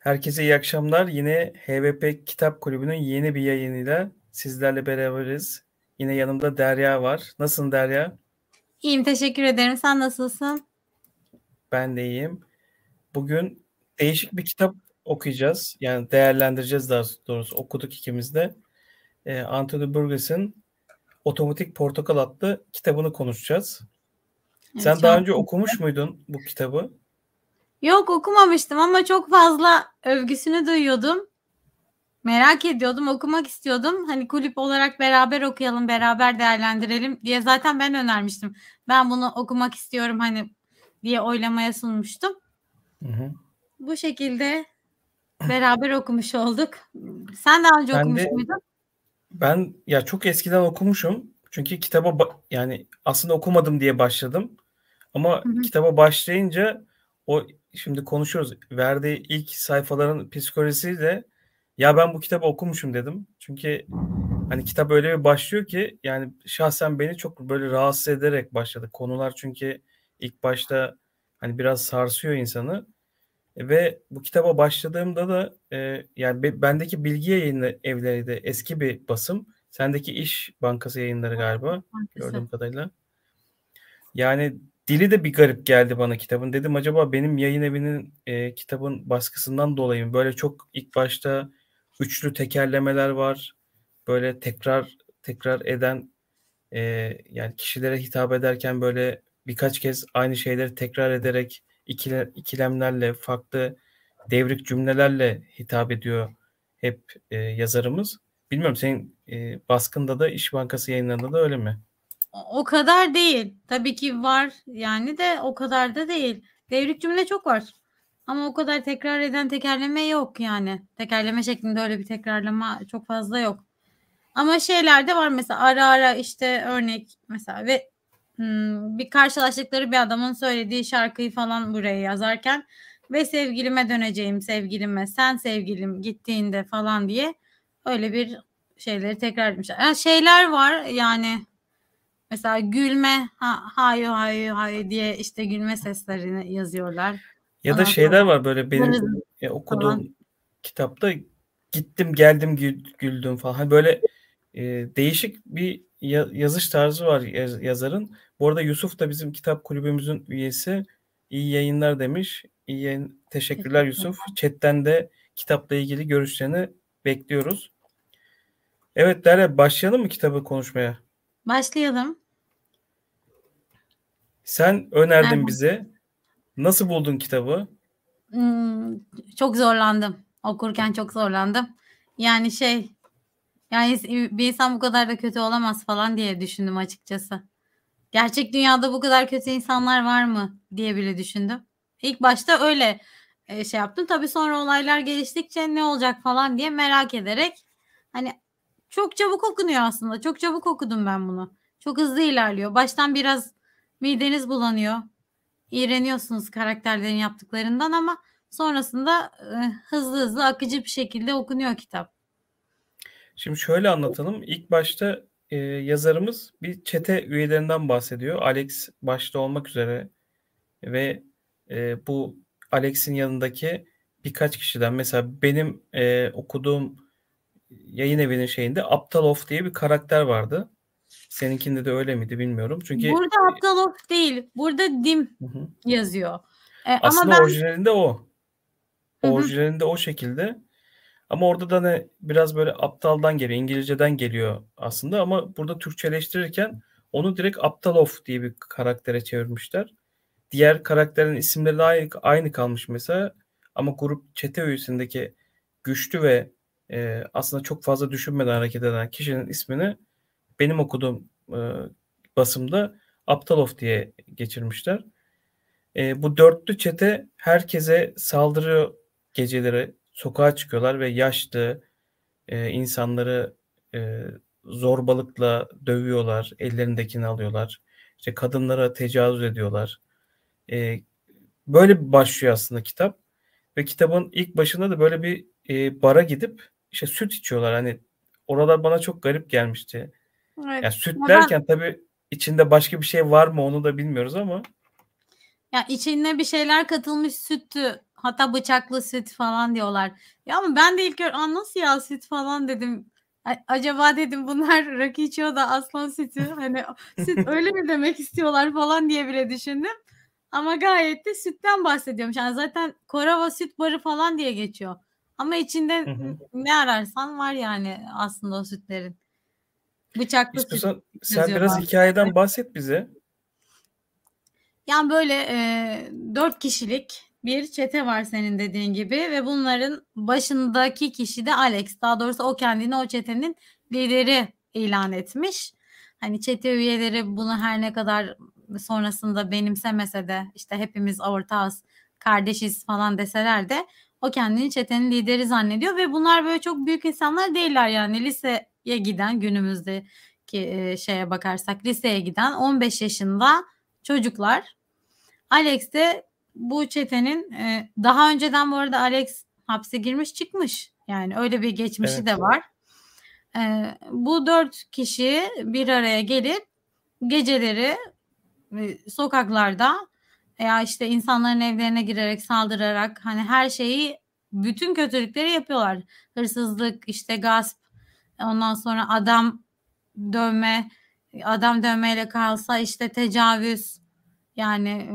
Herkese iyi akşamlar. Yine HVP Kitap Kulübü'nün yeni bir yayınıyla sizlerle beraberiz. Yine yanımda Derya var. Nasılsın Derya? İyiyim teşekkür ederim. Sen nasılsın? Ben de iyiyim. Bugün değişik bir kitap okuyacağız. Yani değerlendireceğiz daha doğrusu. Okuduk ikimiz de. Ee, Anthony Burgess'in Otomatik Portakal adlı kitabını konuşacağız. Evet, Sen daha önce okumuş muydun bu kitabı? Yok okumamıştım ama çok fazla övgüsünü duyuyordum. Merak ediyordum, okumak istiyordum. Hani kulüp olarak beraber okuyalım, beraber değerlendirelim diye zaten ben önermiştim. Ben bunu okumak istiyorum hani diye oylamaya sunmuştum. Hı hı. Bu şekilde beraber okumuş olduk. Sen daha önce Ben okumuş de- muydun? Ben ya çok eskiden okumuşum. Çünkü kitaba ba- yani aslında okumadım diye başladım. Ama Hı hı. kitaba başlayınca o şimdi konuşuyoruz. Verdiği ilk sayfaların psikolojisiyle ya ben bu kitabı okumuşum dedim. Çünkü hani kitap öyle bir başlıyor ki yani şahsen beni çok böyle rahatsız ederek başladı. Konular çünkü ilk başta hani biraz sarsıyor insanı. Ve bu kitaba başladığımda da e, yani be- bendeki bilgi yayını evleri de eski bir basım. Sendeki İş Bankası yayınları galiba gördüğüm kadarıyla. Yani dili de bir garip geldi bana kitabın. Dedim acaba benim yayın evinin e, kitabın baskısından dolayı mı? Böyle çok ilk başta üçlü tekerlemeler var. Böyle tekrar tekrar eden e, yani kişilere hitap ederken böyle birkaç kez aynı şeyleri tekrar ederek ikile, ikilemlerle farklı devrik cümlelerle hitap ediyor hep e, yazarımız. Bilmiyorum senin e, baskında da İş Bankası yayınlarında da öyle mi? O kadar değil. Tabii ki var yani de o kadar da değil. Devrik cümle çok var. Ama o kadar tekrar eden tekerleme yok yani. Tekerleme şeklinde öyle bir tekrarlama çok fazla yok. Ama şeyler de var mesela ara ara işte örnek mesela ve hmm, bir karşılaştıkları bir adamın söylediği şarkıyı falan buraya yazarken ve sevgilime döneceğim sevgilime sen sevgilim gittiğinde falan diye öyle bir şeyleri tekrar etmişler. Yani şeyler var yani Mesela gülme ha, hayo hayo hayo diye işte gülme seslerini yazıyorlar. Ya da Ondan şeyler var böyle benim Hırız e, okuduğum kitapta gittim geldim gül- güldüm falan. Hani böyle e, değişik bir ya- yazış tarzı var yaz- yazarın. Bu arada Yusuf da bizim kitap kulübümüzün üyesi. İyi yayınlar demiş. İyi yayın. Teşekkürler Yusuf. Chat'ten de kitapla ilgili görüşlerini bekliyoruz. Evet Derya başlayalım mı kitabı konuşmaya? Başlayalım. Sen önerdin Nereden? bize. Nasıl buldun kitabı? Hmm, çok zorlandım. Okurken çok zorlandım. Yani şey yani bir insan bu kadar da kötü olamaz falan diye düşündüm açıkçası. Gerçek dünyada bu kadar kötü insanlar var mı diye bile düşündüm. İlk başta öyle e, şey yaptım. Tabii sonra olaylar geliştikçe ne olacak falan diye merak ederek hani çok çabuk okunuyor aslında. Çok çabuk okudum ben bunu. Çok hızlı ilerliyor. Baştan biraz mideniz bulanıyor. İğreniyorsunuz karakterlerin yaptıklarından ama sonrasında e, hızlı hızlı akıcı bir şekilde okunuyor kitap. Şimdi şöyle anlatalım. İlk başta e, yazarımız bir çete üyelerinden bahsediyor. Alex başta olmak üzere ve e, bu Alex'in yanındaki birkaç kişiden mesela benim e, okuduğum yayın evinin şeyinde Aptalov diye bir karakter vardı. Seninkinde de öyle miydi bilmiyorum. Çünkü Burada Aptalov değil. Burada Dim Hı hı. yazıyor. E, ama aslında ben orijinalinde o. Orijinalinde o şekilde. Ama orada da ne biraz böyle aptaldan geliyor, İngilizceden geliyor aslında ama burada Türkçeleştirirken onu direkt Aptalov diye bir karaktere çevirmişler. Diğer karakterin isimleri de aynı kalmış mesela ama grup çete üyesindeki güçlü ve e, aslında çok fazla düşünmeden hareket eden kişinin ismini benim okuduğum e, basımda Aptalov diye geçirmişler. E, bu dörtlü çete herkese saldırıyor geceleri sokağa çıkıyorlar ve yaşlı e, insanları e, zorbalıkla dövüyorlar, ellerindekini alıyorlar. İşte kadınlara tecavüz ediyorlar. E, böyle başlıyor aslında kitap. Ve kitabın ilk başında da böyle bir e, bara gidip işte süt içiyorlar. Hani oralar bana çok garip gelmişti. evet. Yani süt ben- derken tabii içinde başka bir şey var mı onu da bilmiyoruz ama Ya içine bir şeyler katılmış sütü hatta bıçaklı süt falan diyorlar. Ya ama ben de ilk gör nasıl ya süt falan dedim. Acaba dedim bunlar rakı içiyor da aslan sütü hani süt öyle mi demek istiyorlar falan diye bile düşündüm. Ama gayet de sütten bahsediyormuş. Yani zaten Korava süt barı falan diye geçiyor. Ama içinde hı hı. ne ararsan var yani aslında o sütlerin. Bıçaklı İstiyorsan süt. Sen biraz var. hikayeden bahset bize. Yani böyle e, kişilik bir çete var senin dediğin gibi ve bunların başındaki kişi de Alex. Daha doğrusu o kendini o çetenin lideri ilan etmiş. Hani çete üyeleri bunu her ne kadar sonrasında benimsemese de işte hepimiz ortağız, kardeşiz falan deseler de o kendini çetenin lideri zannediyor ve bunlar böyle çok büyük insanlar değiller yani liseye giden günümüzdeki şeye bakarsak liseye giden 15 yaşında çocuklar. Alex de bu çetenin daha önceden bu arada Alex hapse girmiş çıkmış. Yani öyle bir geçmişi evet. de var. Bu dört kişi bir araya gelip geceleri sokaklarda veya işte insanların evlerine girerek saldırarak hani her şeyi bütün kötülükleri yapıyorlar. Hırsızlık, işte gasp, ondan sonra adam dövme, adam dövmeyle kalsa işte tecavüz, yani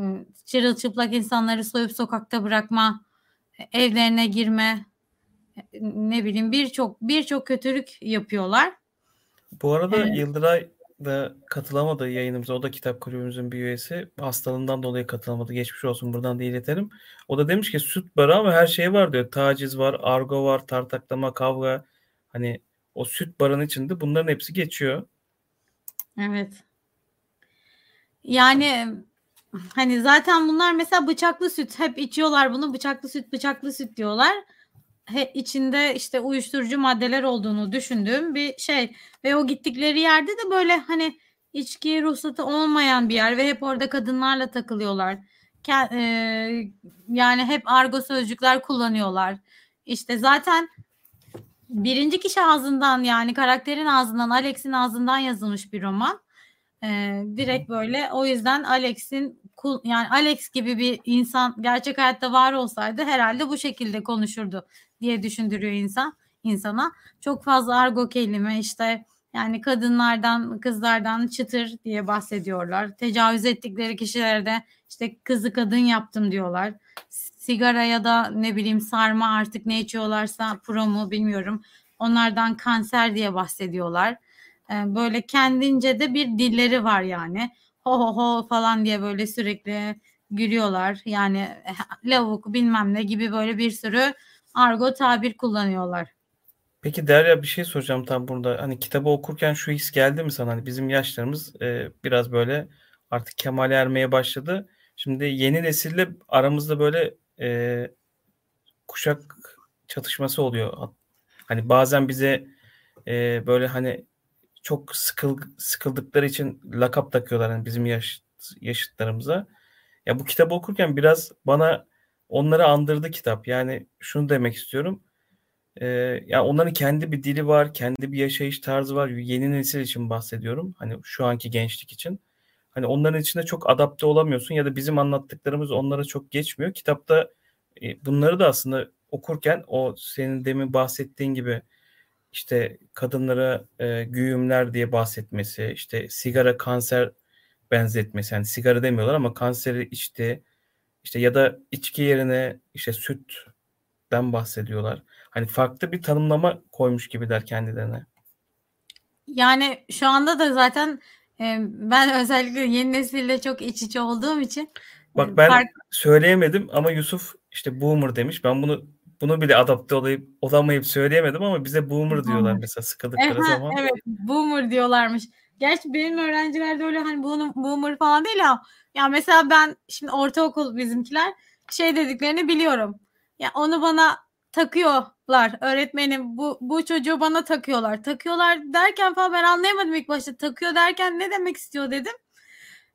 çırılçıplak insanları soyup sokakta bırakma, evlerine girme, ne bileyim birçok birçok kötülük yapıyorlar. Bu arada evet. Yıldıray da katılamadı yayınımıza. O da kitap kulübümüzün bir üyesi. Hastalığından dolayı katılamadı. Geçmiş olsun buradan da iletelim. O da demiş ki süt barı ama her şey var diyor. Taciz var, argo var, tartaklama, kavga. Hani o süt barın içinde bunların hepsi geçiyor. Evet. Yani hani zaten bunlar mesela bıçaklı süt hep içiyorlar bunu bıçaklı süt bıçaklı süt diyorlar he, içinde işte uyuşturucu maddeler olduğunu düşündüğüm bir şey ve o gittikleri yerde de böyle hani içki ruhsatı olmayan bir yer ve hep orada kadınlarla takılıyorlar. Ke- e, yani hep argo sözcükler kullanıyorlar. İşte zaten birinci kişi ağzından yani karakterin ağzından Alex'in ağzından yazılmış bir roman. Ee, direkt böyle o yüzden Alex'in yani Alex gibi bir insan gerçek hayatta var olsaydı herhalde bu şekilde konuşurdu diye düşündürüyor insan insana. Çok fazla argo kelime işte yani kadınlardan, kızlardan çıtır diye bahsediyorlar. Tecavüz ettikleri kişilerde işte kızı kadın yaptım diyorlar. Sigara ya da ne bileyim sarma artık ne içiyorlarsa promu bilmiyorum. Onlardan kanser diye bahsediyorlar. Ee, böyle kendince de bir dilleri var yani. Ho ho ho falan diye böyle sürekli gülüyorlar. Yani lavuk bilmem ne gibi böyle bir sürü argo tabir kullanıyorlar. Peki Derya bir şey soracağım tam burada. Hani kitabı okurken şu his geldi mi sana? Hani bizim yaşlarımız e, biraz böyle artık kemale ermeye başladı. Şimdi yeni nesille aramızda böyle e, kuşak çatışması oluyor. Hani bazen bize e, böyle hani çok sıkıl, sıkıldıkları için lakap takıyorlar hani bizim yaş, yaşıtlarımıza. Ya bu kitabı okurken biraz bana onları andırdı kitap. Yani şunu demek istiyorum. Ee, ya onların kendi bir dili var, kendi bir yaşayış tarzı var. Yeni nesil için bahsediyorum. Hani şu anki gençlik için. Hani onların içinde çok adapte olamıyorsun ya da bizim anlattıklarımız onlara çok geçmiyor. Kitapta e, bunları da aslında okurken o senin demin bahsettiğin gibi işte kadınlara e, güğümler diye bahsetmesi, işte sigara kanser benzetmesi. Yani sigara demiyorlar ama kanseri içti işte ya da içki yerine işte sütten bahsediyorlar. Hani farklı bir tanımlama koymuş gibiler kendilerine. Yani şu anda da zaten e, ben özellikle yeni nesille çok iç içe olduğum için Bak e, ben fark... söyleyemedim ama Yusuf işte boomer demiş. Ben bunu bunu bile adapte olayıp olamayıp söyleyemedim ama bize boomer diyorlar mesela sıkıldıkları zaman. Evet boomer diyorlarmış. Gerçi benim öğrenciler de öyle hani boomer falan değil ama ya mesela ben şimdi ortaokul bizimkiler şey dediklerini biliyorum. Ya onu bana takıyorlar öğretmenim bu bu çocuğu bana takıyorlar. Takıyorlar derken falan ben anlayamadım ilk başta. Takıyor derken ne demek istiyor dedim.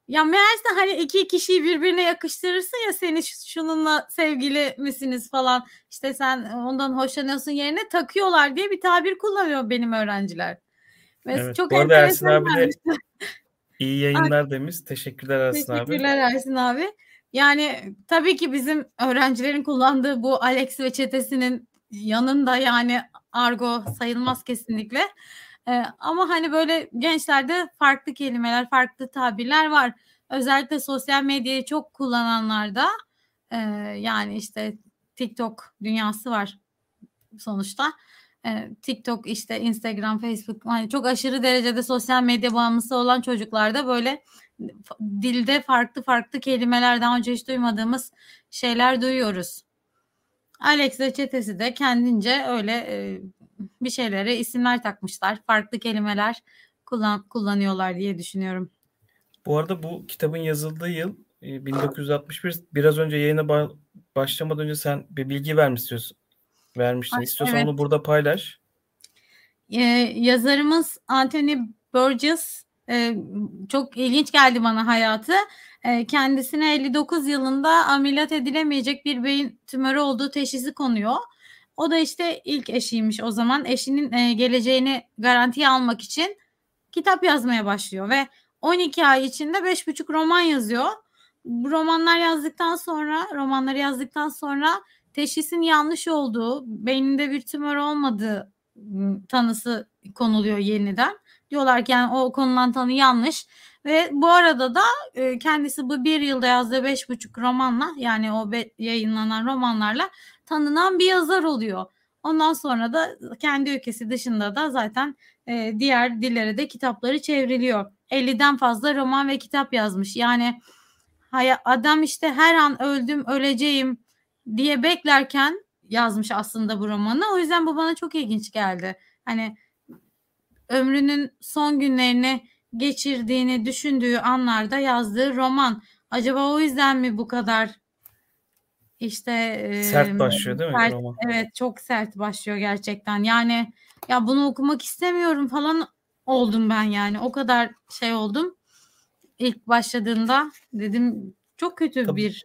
Ya meğerse hani iki kişiyi birbirine yakıştırırsın ya seni şununla sevgili misiniz falan işte sen ondan hoşlanıyorsun yerine takıyorlar diye bir tabir kullanıyor benim öğrenciler. Ve evet, çok bu arada Ersin abi de iyi yayınlar demiş. Teşekkürler Ersin abi. Teşekkürler Ersin abi. Yani tabii ki bizim öğrencilerin kullandığı bu Alex ve çetesinin yanında yani argo sayılmaz kesinlikle. Ee, ama hani böyle gençlerde farklı kelimeler, farklı tabirler var. Özellikle sosyal medyayı çok kullananlarda e, yani işte TikTok dünyası var sonuçta. E, TikTok işte Instagram, Facebook hani çok aşırı derecede sosyal medya bağımlısı olan çocuklarda böyle dilde farklı farklı kelimeler daha önce hiç duymadığımız şeyler duyuyoruz. Alex ve çetesi de kendince öyle e, bir şeylere isimler takmışlar. Farklı kelimeler kullan, kullanıyorlar diye düşünüyorum. Bu arada bu kitabın yazıldığı yıl 1961. E, Biraz önce yayına ba- başlamadan önce sen bir bilgi vermişsin. Vermiştin. İstiyorsan evet. onu burada paylaş. Ee, yazarımız Anthony Burgess e, çok ilginç geldi bana hayatı. E, kendisine 59 yılında ameliyat edilemeyecek bir beyin tümörü olduğu teşhisi konuyor. O da işte ilk eşiymiş o zaman. Eşinin e, geleceğini garantiye almak için kitap yazmaya başlıyor ve 12 ay içinde 5,5 roman yazıyor. Bu romanlar yazdıktan sonra, romanları yazdıktan sonra teşhisin yanlış olduğu, beyninde bir tümör olmadığı tanısı konuluyor yeniden. Diyorlar ki yani o konulan tanı yanlış. Ve bu arada da e, kendisi bu bir yılda yazdığı beş buçuk romanla yani o be, yayınlanan romanlarla tanınan bir yazar oluyor. Ondan sonra da kendi ülkesi dışında da zaten e, diğer dillere de kitapları çevriliyor. 50'den fazla roman ve kitap yazmış. Yani adam işte her an öldüm, öleceğim diye beklerken yazmış aslında bu romanı. O yüzden bu bana çok ilginç geldi. Hani ömrünün son günlerini geçirdiğini düşündüğü anlarda yazdığı roman. Acaba o yüzden mi bu kadar işte sert başlıyor değil mi sert, roman? Evet çok sert başlıyor gerçekten. Yani ya bunu okumak istemiyorum falan oldum ben yani. O kadar şey oldum. İlk başladığında dedim çok kötü Tabii. bir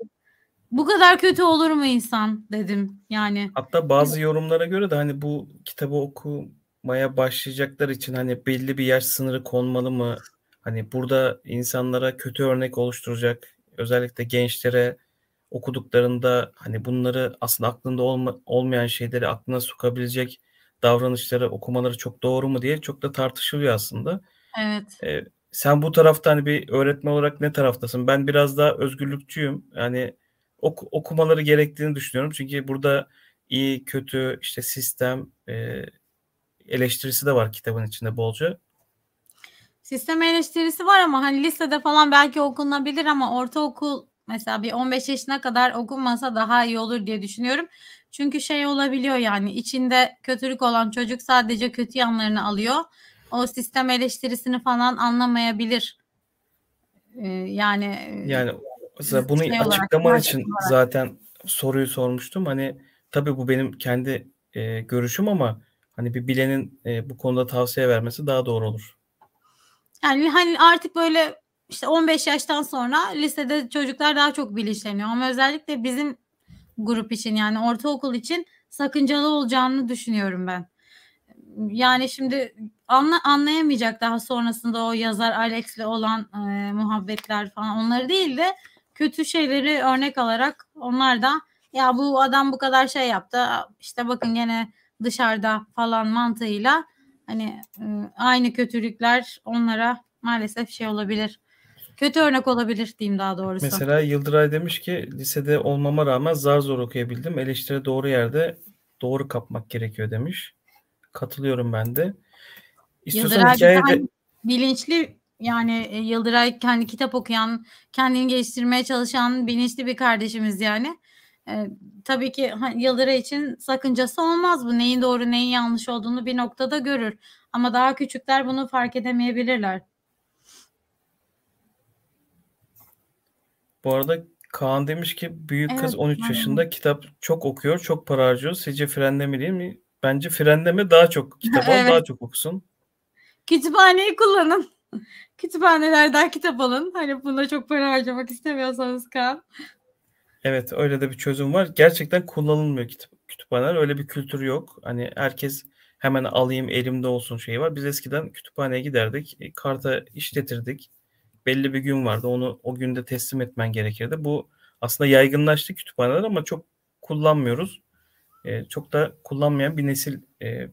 bu kadar kötü olur mu insan dedim yani. Hatta bazı yorumlara göre de hani bu kitabı okumaya başlayacaklar için hani belli bir yaş sınırı konmalı mı? Hani burada insanlara kötü örnek oluşturacak özellikle gençlere okuduklarında hani bunları aslında aklında olma, olmayan şeyleri aklına sokabilecek davranışları okumaları çok doğru mu diye çok da tartışılıyor aslında. Evet. Ee, sen bu tarafta hani bir öğretmen olarak ne taraftasın? Ben biraz daha özgürlükçüyüm. Yani ok- okumaları gerektiğini düşünüyorum. Çünkü burada iyi, kötü, işte sistem e, eleştirisi de var kitabın içinde bolca. Sistem eleştirisi var ama hani lisede falan belki okunabilir ama ortaokul mesela bir 15 yaşına kadar okunmasa daha iyi olur diye düşünüyorum. Çünkü şey olabiliyor yani içinde kötülük olan çocuk sadece kötü yanlarını alıyor. O sistem eleştirisini falan anlamayabilir. Ee, yani yani Mesela bunu şey açıklaman için olarak. zaten soruyu sormuştum. Hani tabii bu benim kendi e, görüşüm ama hani bir bilenin e, bu konuda tavsiye vermesi daha doğru olur. Yani hani artık böyle işte 15 yaştan sonra lisede çocuklar daha çok bilinçleniyor ama özellikle bizim grup için yani ortaokul için sakıncalı olacağını düşünüyorum ben. Yani şimdi anla, anlayamayacak daha sonrasında o yazar Alex'le olan e, muhabbetler falan onları değil de kötü şeyleri örnek alarak onlar da ya bu adam bu kadar şey yaptı işte bakın gene dışarıda falan mantığıyla hani ıı, aynı kötülükler onlara maalesef şey olabilir. Kötü örnek olabilir diyeyim daha doğrusu. Mesela Yıldıray demiş ki lisede olmama rağmen zar zor okuyabildim. Eleştiri doğru yerde doğru kapmak gerekiyor demiş. Katılıyorum ben de. İstiyorsan Yıldıray hikayede... bilinçli yani e, Yıldıray kendi kitap okuyan, kendini geliştirmeye çalışan bilinçli bir kardeşimiz yani. E, tabii ki Yıldıray için sakıncası olmaz bu. Neyin doğru neyin yanlış olduğunu bir noktada görür. Ama daha küçükler bunu fark edemeyebilirler. Bu arada Kaan demiş ki büyük evet, kız 13 aynen. yaşında kitap çok okuyor, çok para harcıyor. Sizce frenleme değil mi? Bence frenleme daha çok kitap evet. daha çok okusun. Kütüphaneyi kullanın. Kütüphanelerden kitap alın. Hani buna çok para harcamak istemiyorsanız kan. Evet öyle de bir çözüm var. Gerçekten kullanılmıyor kitap, kütüphaneler. Öyle bir kültür yok. Hani herkes hemen alayım elimde olsun şeyi var. Biz eskiden kütüphaneye giderdik. E, karta işletirdik. Belli bir gün vardı. Onu o günde teslim etmen gerekirdi. Bu aslında yaygınlaştı kütüphaneler ama çok kullanmıyoruz. E, çok da kullanmayan bir nesil e,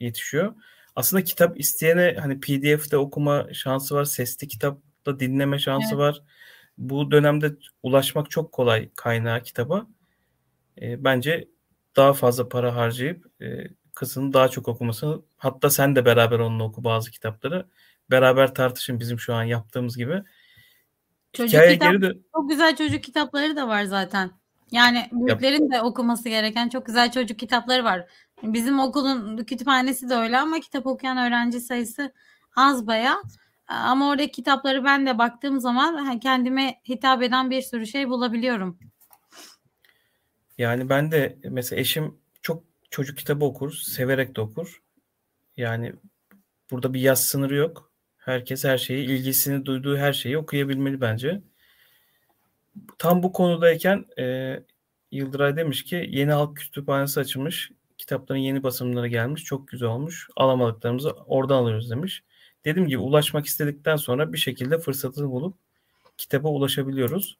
yetişiyor. Aslında kitap isteyene hani PDF'de okuma şansı var, sesli kitapta dinleme şansı evet. var. Bu dönemde ulaşmak çok kolay kaynağı kitaba. E, bence daha fazla para harcayıp e, kızının daha çok okumasını hatta sen de beraber onunla oku bazı kitapları. Beraber tartışın bizim şu an yaptığımız gibi. Çocuk Hikaye kitap, geri de... Çok güzel çocuk kitapları da var zaten. Yani büyüklerin de okuması gereken çok güzel çocuk kitapları var. Bizim okulun kütüphanesi de öyle ama kitap okuyan öğrenci sayısı az baya. Ama oradaki kitapları ben de baktığım zaman kendime hitap eden bir sürü şey bulabiliyorum. Yani ben de mesela eşim çok çocuk kitabı okur, severek de okur. Yani burada bir yaş sınırı yok. Herkes her şeyi, ilgisini duyduğu her şeyi okuyabilmeli bence. Tam bu konudayken e, Yıldıray demiş ki yeni halk kütüphanesi açılmış. Kitapların yeni basımları gelmiş. Çok güzel olmuş. Alamadıklarımızı oradan alıyoruz demiş. Dediğim gibi ulaşmak istedikten sonra bir şekilde fırsatını bulup kitaba ulaşabiliyoruz.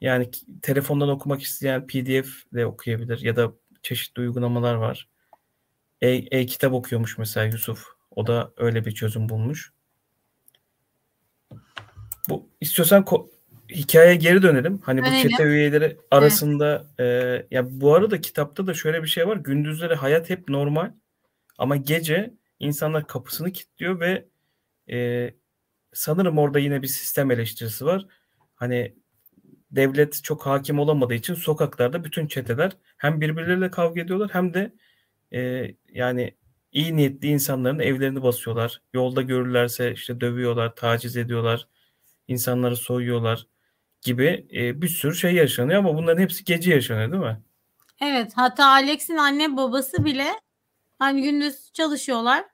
Yani telefondan okumak isteyen PDF de okuyabilir ya da çeşitli uygulamalar var. E-kitap e okuyormuş mesela Yusuf. O da öyle bir çözüm bulmuş. Bu istiyorsan hikayeye geri dönelim. Hani bu çete üyeleri arasında evet. e, ya bu arada kitapta da şöyle bir şey var. Gündüzleri hayat hep normal ama gece insanlar kapısını kilitliyor ve e, sanırım orada yine bir sistem eleştirisi var. Hani devlet çok hakim olamadığı için sokaklarda bütün çeteler hem birbirleriyle kavga ediyorlar hem de e, yani iyi niyetli insanların evlerini basıyorlar. Yolda görürlerse işte dövüyorlar, taciz ediyorlar, insanları soyuyorlar gibi e, bir sürü şey yaşanıyor ama bunların hepsi gece yaşanıyor değil mi? Evet hatta Alex'in anne babası bile hani gündüz çalışıyorlar.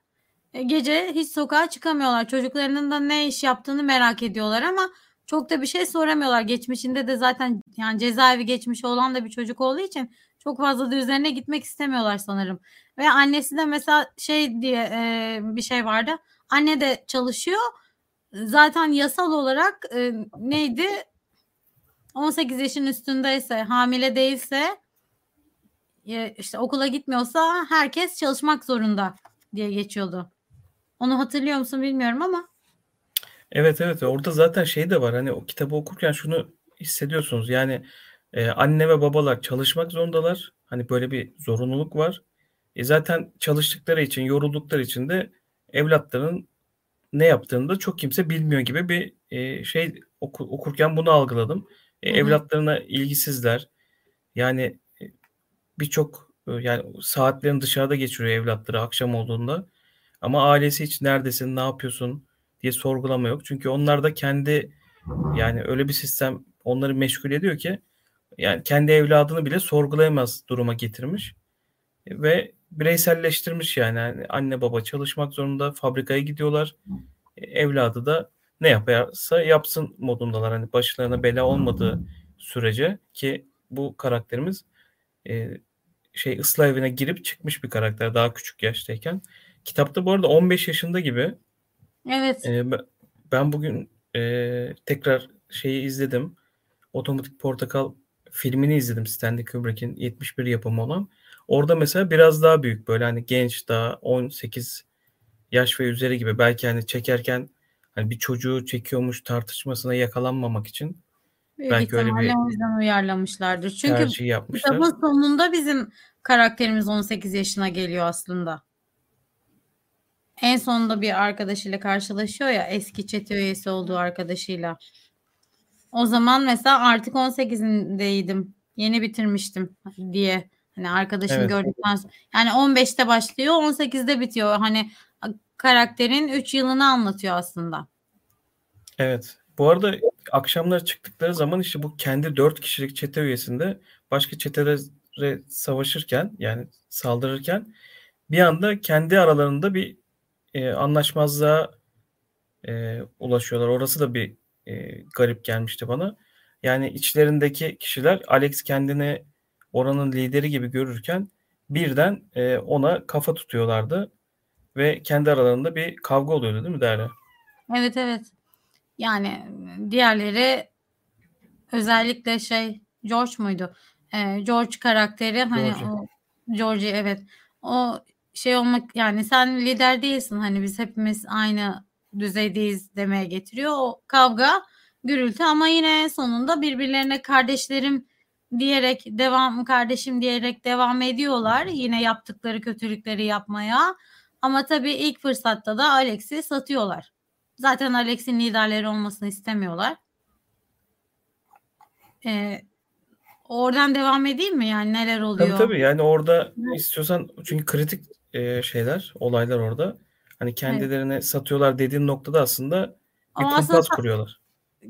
E, gece hiç sokağa çıkamıyorlar. Çocuklarının da ne iş yaptığını merak ediyorlar ama çok da bir şey soramıyorlar. Geçmişinde de zaten yani cezaevi geçmişi olan da bir çocuk olduğu için çok fazla da üzerine gitmek istemiyorlar sanırım. Ve annesi de mesela şey diye e, bir şey vardı. Anne de çalışıyor. Zaten yasal olarak e, neydi? 18 yaşın üstündeyse, hamile değilse e, işte okula gitmiyorsa herkes çalışmak zorunda diye geçiyordu. Onu hatırlıyor musun bilmiyorum ama. Evet evet. Orada zaten şey de var. Hani o kitabı okurken şunu hissediyorsunuz. Yani e, anne ve babalar çalışmak zorundalar. Hani böyle bir zorunluluk var. E, zaten çalıştıkları için yoruldukları için de evlatlarının ne yaptığını da çok kimse bilmiyor gibi bir e, şey oku, okurken bunu algıladım e, evlatlarına ilgisizler. Yani e, birçok e, yani saatlerini dışarıda geçiriyor evlatları akşam olduğunda. Ama ailesi hiç neredesin? Ne yapıyorsun? diye sorgulama yok. Çünkü onlar da kendi yani öyle bir sistem onları meşgul ediyor ki yani kendi evladını bile sorgulayamaz duruma getirmiş. Ve bireyselleştirmiş yani. yani anne baba çalışmak zorunda fabrikaya gidiyorlar. Evladı da ne yaparsa yapsın modundalar hani başlarına bela olmadığı sürece ki bu karakterimiz e, şey ıslah evine girip çıkmış bir karakter daha küçük yaştayken kitapta bu arada 15 yaşında gibi Evet. Ee, ben bugün e, tekrar şeyi izledim. Otomatik Portakal filmini izledim Stanley Kubrick'in 71 yapımı olan. Orada mesela biraz daha büyük böyle hani genç daha 18 yaş ve üzeri gibi belki hani çekerken hani bir çocuğu çekiyormuş tartışmasına yakalanmamak için Büyük belki öyle bir o yüzden uyarlamışlardır. Çünkü kitabın sonunda bizim karakterimiz 18 yaşına geliyor aslında. En sonunda bir arkadaşıyla karşılaşıyor ya eski çete üyesi olduğu arkadaşıyla. O zaman mesela artık 18'indeydim. Yeni bitirmiştim diye. Hani arkadaşını evet. gördükten sonra. Yani 15'te başlıyor 18'de bitiyor. Hani karakterin 3 yılını anlatıyor aslında. Evet. Bu arada akşamlar çıktıkları zaman işte bu kendi 4 kişilik çete üyesinde başka çetelere savaşırken yani saldırırken bir anda kendi aralarında bir e, anlaşmazlığa e, ulaşıyorlar. Orası da bir e, garip gelmişti bana. Yani içlerindeki kişiler Alex kendini oranın lideri gibi görürken birden e, ona kafa tutuyorlardı ve kendi aralarında bir kavga oluyordu değil mi Derya? Evet evet. Yani diğerleri özellikle şey George muydu? Ee, George karakteri hani Georgie. o Georgie evet. O şey olmak yani sen lider değilsin hani biz hepimiz aynı düzeydeyiz demeye getiriyor. O kavga, gürültü ama yine sonunda birbirlerine kardeşlerim diyerek devam kardeşim diyerek devam ediyorlar. Yine yaptıkları kötülükleri yapmaya. Ama tabii ilk fırsatta da Alex'i satıyorlar. Zaten Alex'in liderleri olmasını istemiyorlar. Ee, oradan devam edeyim mi? Yani neler oluyor? Tabii tabii yani orada istiyorsan çünkü kritik e, şeyler, olaylar orada. Hani kendilerine satıyorlar dediğin noktada aslında bir Ama kumpas aslında- kuruyorlar.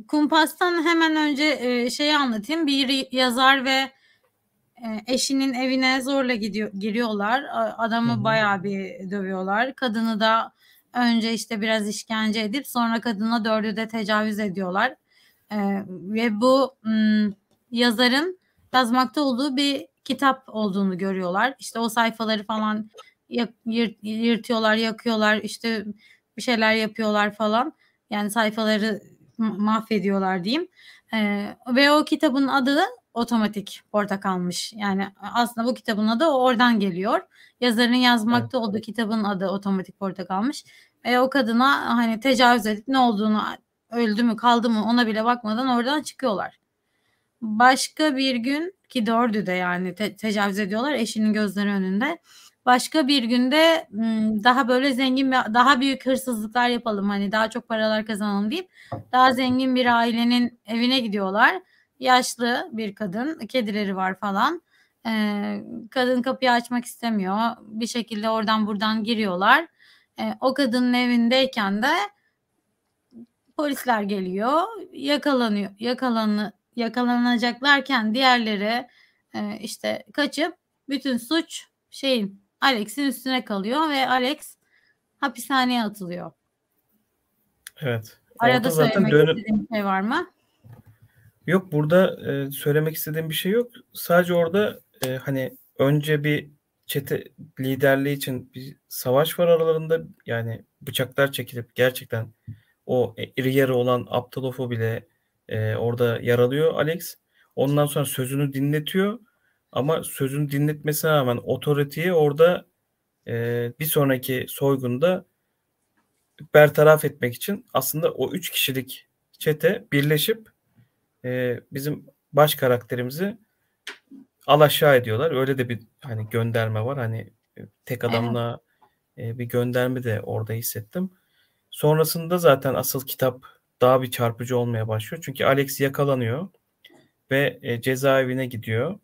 Kumpas'tan hemen önce e, şeyi anlatayım. Bir yazar ve eşinin evine zorla gidiyor giriyorlar. Adamı Hı hı. bayağı bir dövüyorlar. Kadını da önce işte biraz işkence edip sonra kadına dördü de tecavüz ediyorlar. E, ve bu m, yazarın yazmakta olduğu bir kitap olduğunu görüyorlar. İşte o sayfaları falan yak- yırt- yırtıyorlar, yakıyorlar, işte bir şeyler yapıyorlar falan. Yani sayfaları mahvediyorlar diyeyim. Ee, ve o kitabın adı Otomatik Portakalmış. Yani aslında bu kitabın adı oradan geliyor. Yazarın yazmakta olduğu kitabın adı Otomatik Portakalmış. Ve o kadına hani tecavüz edip ne olduğunu öldü mü kaldı mı ona bile bakmadan oradan çıkıyorlar. Başka bir gün ki dördü de yani te- tecavüz ediyorlar eşinin gözleri önünde. Başka bir günde daha böyle zengin bir daha büyük hırsızlıklar yapalım hani daha çok paralar kazanalım deyip daha zengin bir ailenin evine gidiyorlar. Yaşlı bir kadın, kedileri var falan. Ee, kadın kapıyı açmak istemiyor. Bir şekilde oradan buradan giriyorlar. Ee, o kadının evindeyken de polisler geliyor, yakalanıyor, yakalanı, yakalanacaklarken diğerleri e, işte kaçıp bütün suç şeyin Alex'in üstüne kalıyor ve Alex hapishaneye atılıyor. Evet. Arada zaten söylemek dönüp istediğin şey var mı? Yok burada e, söylemek istediğim bir şey yok. Sadece orada e, hani önce bir çete liderliği için bir savaş var aralarında. Yani bıçaklar çekilip gerçekten o iri yarı olan Aptalof'u bile e, orada yaralıyor Alex. Ondan sonra sözünü dinletiyor. Ama sözünü dinletmesine rağmen otoriteyi orada e, bir sonraki soygunda bertaraf etmek için aslında o üç kişilik çete birleşip e, bizim baş karakterimizi alaşağı ediyorlar. Öyle de bir hani gönderme var. Hani e, tek adamla e, bir gönderme de orada hissettim. Sonrasında zaten asıl kitap daha bir çarpıcı olmaya başlıyor. Çünkü Alex yakalanıyor ve e, cezaevine gidiyor.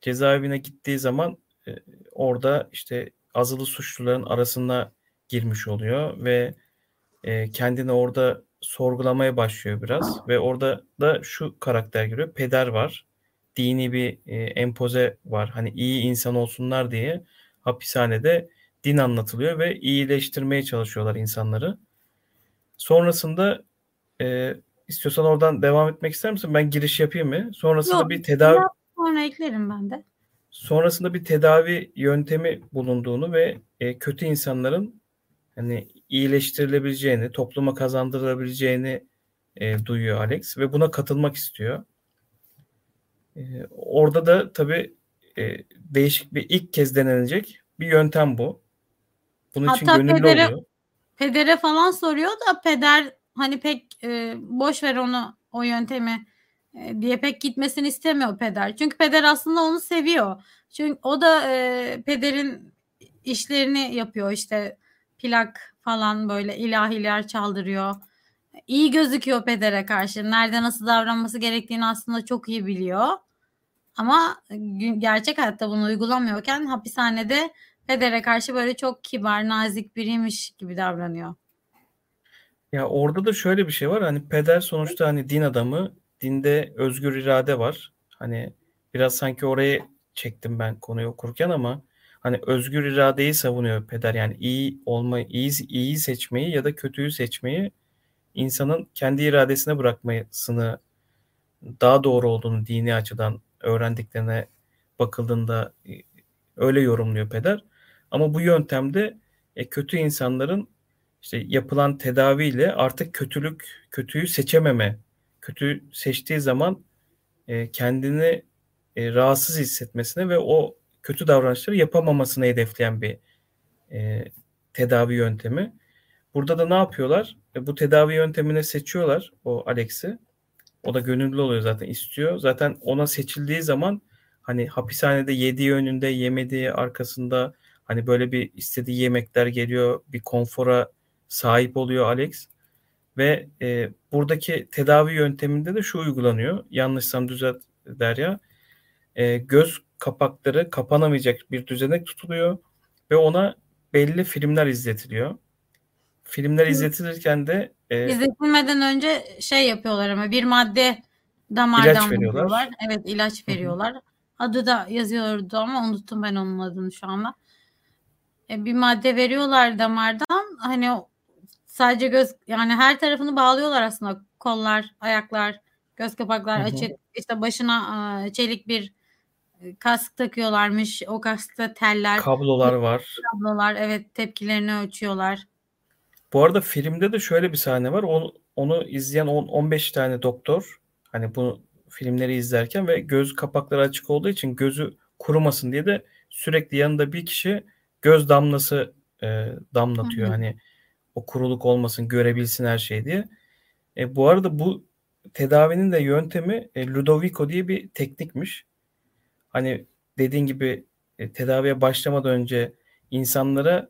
Cezaevine gittiği zaman e, orada işte azılı suçluların arasına girmiş oluyor ve e, kendini orada sorgulamaya başlıyor biraz ve orada da şu karakter giriyor. Peder var. Dini bir e, empoze var. Hani iyi insan olsunlar diye hapishanede din anlatılıyor ve iyileştirmeye çalışıyorlar insanları. Sonrasında e, istiyorsan oradan devam etmek ister misin? Ben giriş yapayım mı? Sonrasında Yok, bir tedavi. Sonra eklerim ben de. sonrasında bir tedavi yöntemi bulunduğunu ve e, kötü insanların hani iyileştirilebileceğini, topluma kazandırılabileceğini e, duyuyor Alex ve buna katılmak istiyor. E, orada da tabii e, değişik bir ilk kez denenecek bir yöntem bu. Bunun için Hatta gönüllü pedere- oluyor. Pedere falan soruyor da peder hani pek e, boş ver onu o yöntemi e, diye pek gitmesini istemiyor peder. Çünkü peder aslında onu seviyor. Çünkü o da e, pederin işlerini yapıyor işte plak falan böyle ilahiler çaldırıyor. İyi gözüküyor pedere karşı. Nerede nasıl davranması gerektiğini aslında çok iyi biliyor. Ama gerçek hayatta bunu uygulamıyorken hapishanede pedere karşı böyle çok kibar, nazik biriymiş gibi davranıyor. Ya orada da şöyle bir şey var. Hani peder sonuçta hani din adamı, dinde özgür irade var. Hani biraz sanki oraya çektim ben konuyu okurken ama hani özgür iradeyi savunuyor peder. Yani iyi olmayı, iyi iyi seçmeyi ya da kötüyü seçmeyi insanın kendi iradesine bırakmasını daha doğru olduğunu dini açıdan öğrendiklerine bakıldığında e, öyle yorumluyor peder. Ama bu yöntemde e, kötü insanların işte yapılan tedaviyle artık kötülük, kötüyü seçememe, kötü seçtiği zaman e, kendini e, rahatsız hissetmesine ve o kötü davranışları yapamamasını hedefleyen bir e, tedavi yöntemi. Burada da ne yapıyorlar? E, bu tedavi yöntemine seçiyorlar o Alex'i. O da gönüllü oluyor zaten istiyor. Zaten ona seçildiği zaman hani hapishanede yediği önünde yemediği arkasında hani böyle bir istediği yemekler geliyor. Bir konfora sahip oluyor Alex. Ve e, buradaki tedavi yönteminde de şu uygulanıyor. Yanlışsam düzelt Derya. E, göz kapakları kapanamayacak bir düzenek tutuluyor ve ona belli filmler izletiliyor. Filmler izletilirken de e, izletilmeden önce şey yapıyorlar ama bir madde damardan ilaç veriyorlar. Evet ilaç veriyorlar. Hı-hı. Adı da yazıyordu ama unuttum ben onun adını şu anda. E, bir madde veriyorlar damardan. Hani sadece göz yani her tarafını bağlıyorlar aslında. Kollar, ayaklar, göz kapaklar Hı-hı. açık. İşte başına çelik bir kask takıyorlarmış. O kaskta teller. Kablolar var. Kablolar evet tepkilerini ölçüyorlar. Bu arada filmde de şöyle bir sahne var. Onu, onu izleyen 10-15 tane doktor hani bu filmleri izlerken ve göz kapakları açık olduğu için gözü kurumasın diye de sürekli yanında bir kişi göz damlası e, damlatıyor. Hı hı. Hani o kuruluk olmasın, görebilsin her şey diye. E, bu arada bu tedavinin de yöntemi e, Ludovico diye bir teknikmiş. Hani dediğin gibi e, tedaviye başlamadan önce insanlara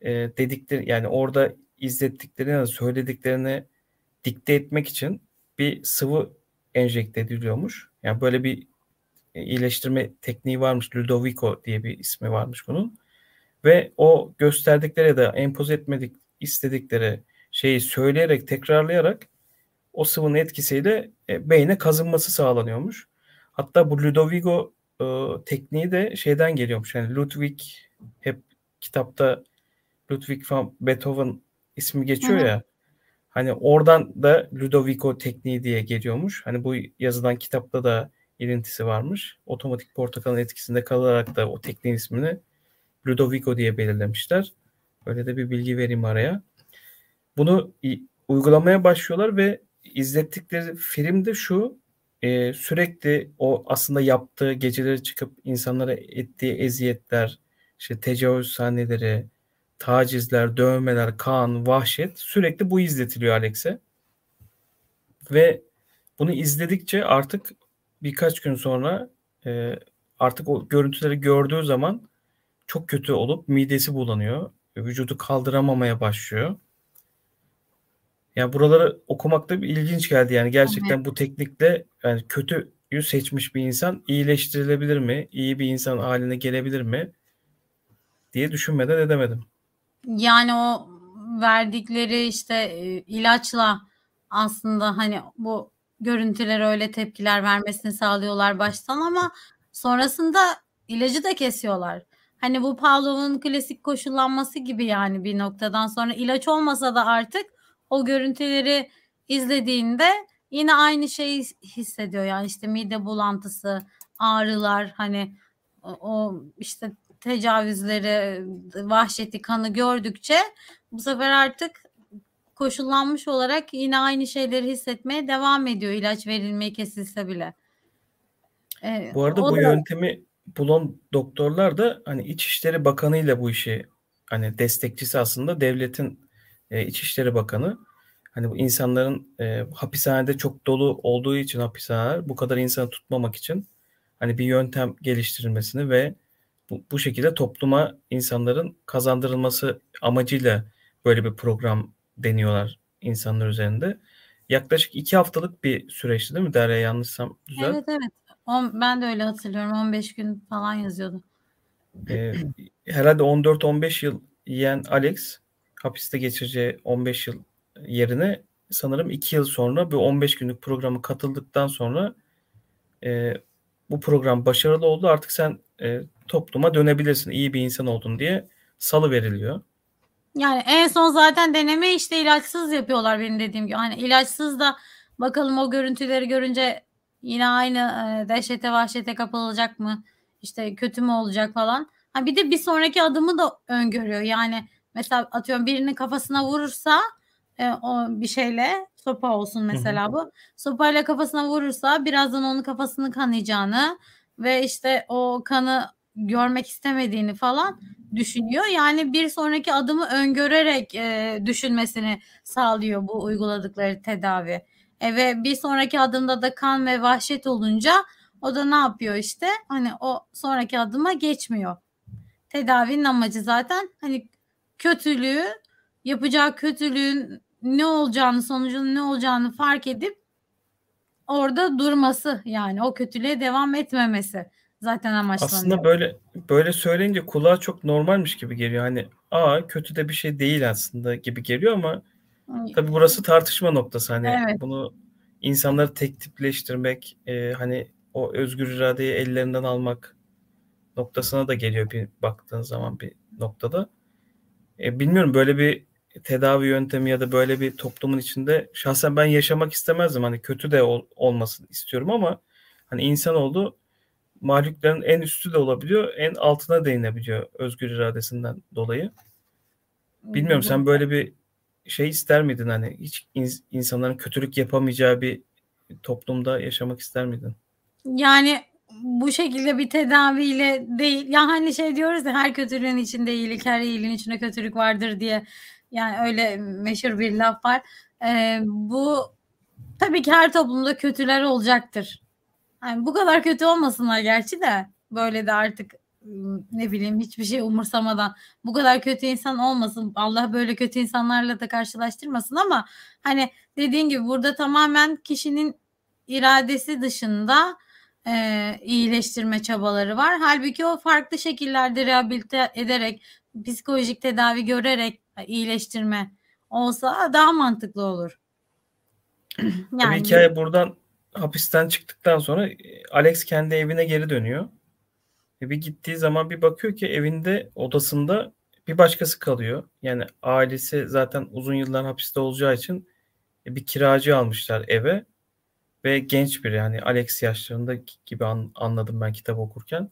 e, dedikleri yani orada izlettiklerini söylediklerini dikte etmek için bir sıvı enjekte ediliyormuş. Yani böyle bir e, iyileştirme tekniği varmış. Ludovico diye bir ismi varmış bunun. Ve o gösterdikleri ya da empoze etmedik istedikleri şeyi söyleyerek tekrarlayarak o sıvının etkisiyle e, beyne kazınması sağlanıyormuş. Hatta bu Ludovico e, tekniği de şeyden geliyormuş. Yani Ludwig hep kitapta Ludwig van Beethoven ismi geçiyor Hı-hı. ya. Hani oradan da Ludovico tekniği diye geliyormuş. Hani bu yazılan kitapta da ilintisi varmış. Otomatik portakalın etkisinde kalarak da o tekniğin ismini Ludovico diye belirlemişler. Öyle de bir bilgi vereyim araya. Bunu uygulamaya başlıyorlar ve izlettikleri film de şu e, sürekli o aslında yaptığı geceleri çıkıp insanlara ettiği eziyetler, işte tecavüz sahneleri, tacizler, dövmeler, kan, vahşet sürekli bu izletiliyor Alex'e. Ve bunu izledikçe artık birkaç gün sonra e, artık o görüntüleri gördüğü zaman çok kötü olup midesi bulanıyor. Vücudu kaldıramamaya başlıyor. Yani buraları okumak da bir ilginç geldi. Yani gerçekten evet. bu teknikle yani kötüyü seçmiş bir insan iyileştirilebilir mi? İyi bir insan haline gelebilir mi? diye düşünmeden edemedim. Yani o verdikleri işte e, ilaçla aslında hani bu görüntülere öyle tepkiler vermesini sağlıyorlar baştan ama sonrasında ilacı da kesiyorlar. Hani bu Pavlov'un klasik koşullanması gibi yani bir noktadan sonra ilaç olmasa da artık o görüntüleri izlediğinde yine aynı şeyi hissediyor. Yani işte mide bulantısı, ağrılar hani o işte tecavüzleri, vahşeti, kanı gördükçe bu sefer artık koşullanmış olarak yine aynı şeyleri hissetmeye devam ediyor ilaç verilmeyi kesilse bile. Ee, bu arada bu da... yöntemi bulan doktorlar da hani İçişleri Bakanı ile bu işi hani destekçisi aslında devletin e, İçişleri Bakanı. Hani bu insanların e, hapishanede çok dolu olduğu için hapishaneler bu kadar insanı tutmamak için hani bir yöntem geliştirilmesini ve bu, bu şekilde topluma insanların kazandırılması amacıyla böyle bir program deniyorlar insanlar üzerinde. Yaklaşık iki haftalık bir süreçti değil mi Derya yanlışsam düzelt. Evet evet. On, ben de öyle hatırlıyorum. 15 gün falan yazıyordu. Ee, herhalde 14-15 yıl yiyen Alex hapiste geçireceği 15 yıl yerine sanırım 2 yıl sonra bir 15 günlük programı katıldıktan sonra e, bu program başarılı oldu. Artık sen e, topluma dönebilirsin. iyi bir insan oldun diye salı veriliyor. Yani en son zaten deneme işte ilaçsız yapıyorlar benim dediğim gibi. Hani ilaçsız da bakalım o görüntüleri görünce yine aynı e, dehşete vahşete kapılacak mı? İşte kötü mü olacak falan. Ha bir de bir sonraki adımı da öngörüyor. Yani mesela atıyorum birinin kafasına vurursa e, o bir şeyle sopa olsun mesela bu. Sopayla kafasına vurursa birazdan onun kafasını kanayacağını ve işte o kanı görmek istemediğini falan düşünüyor. Yani bir sonraki adımı öngörerek e, düşünmesini sağlıyor bu uyguladıkları tedavi. E, ve bir sonraki adımda da kan ve vahşet olunca o da ne yapıyor işte? Hani o sonraki adıma geçmiyor. Tedavinin amacı zaten hani kötülüğü yapacağı kötülüğün ne olacağını sonucunun ne olacağını fark edip orada durması yani o kötülüğe devam etmemesi zaten amaçlanıyor. Aslında böyle böyle söyleyince kulağa çok normalmiş gibi geliyor. Hani aa kötü de bir şey değil aslında gibi geliyor ama tabii burası tartışma noktası. Hani evet. bunu insanları tek tipleştirmek, e, hani o özgür iradeyi ellerinden almak noktasına da geliyor bir baktığın zaman bir noktada. E, bilmiyorum böyle bir tedavi yöntemi ya da böyle bir toplumun içinde şahsen ben yaşamak istemezdim. Hani kötü de ol, olmasını istiyorum ama hani insan oldu mahlukların en üstü de olabiliyor, en altına değinebiliyor özgür iradesinden dolayı. Bilmiyorum sen böyle bir şey ister miydin hani hiç insanların kötülük yapamayacağı bir toplumda yaşamak ister miydin? Yani bu şekilde bir tedaviyle değil. Ya hani şey diyoruz ya her kötülüğün içinde iyilik, her iyiliğin içinde kötülük vardır diye. Yani öyle meşhur bir laf var. Ee, bu tabii ki her toplumda kötüler olacaktır. Yani bu kadar kötü olmasınlar gerçi de böyle de artık ne bileyim hiçbir şey umursamadan bu kadar kötü insan olmasın. Allah böyle kötü insanlarla da karşılaştırmasın ama hani dediğin gibi burada tamamen kişinin iradesi dışında e, iyileştirme çabaları var. Halbuki o farklı şekillerde rehabilite ederek, psikolojik tedavi görerek iyileştirme olsa daha mantıklı olur. yani, Tabii hikaye buradan hapisten çıktıktan sonra Alex kendi evine geri dönüyor. Bir gittiği zaman bir bakıyor ki evinde odasında bir başkası kalıyor. Yani ailesi zaten uzun yıllar hapiste olacağı için bir kiracı almışlar eve ve genç bir yani Alex yaşlarında gibi an, anladım ben kitap okurken.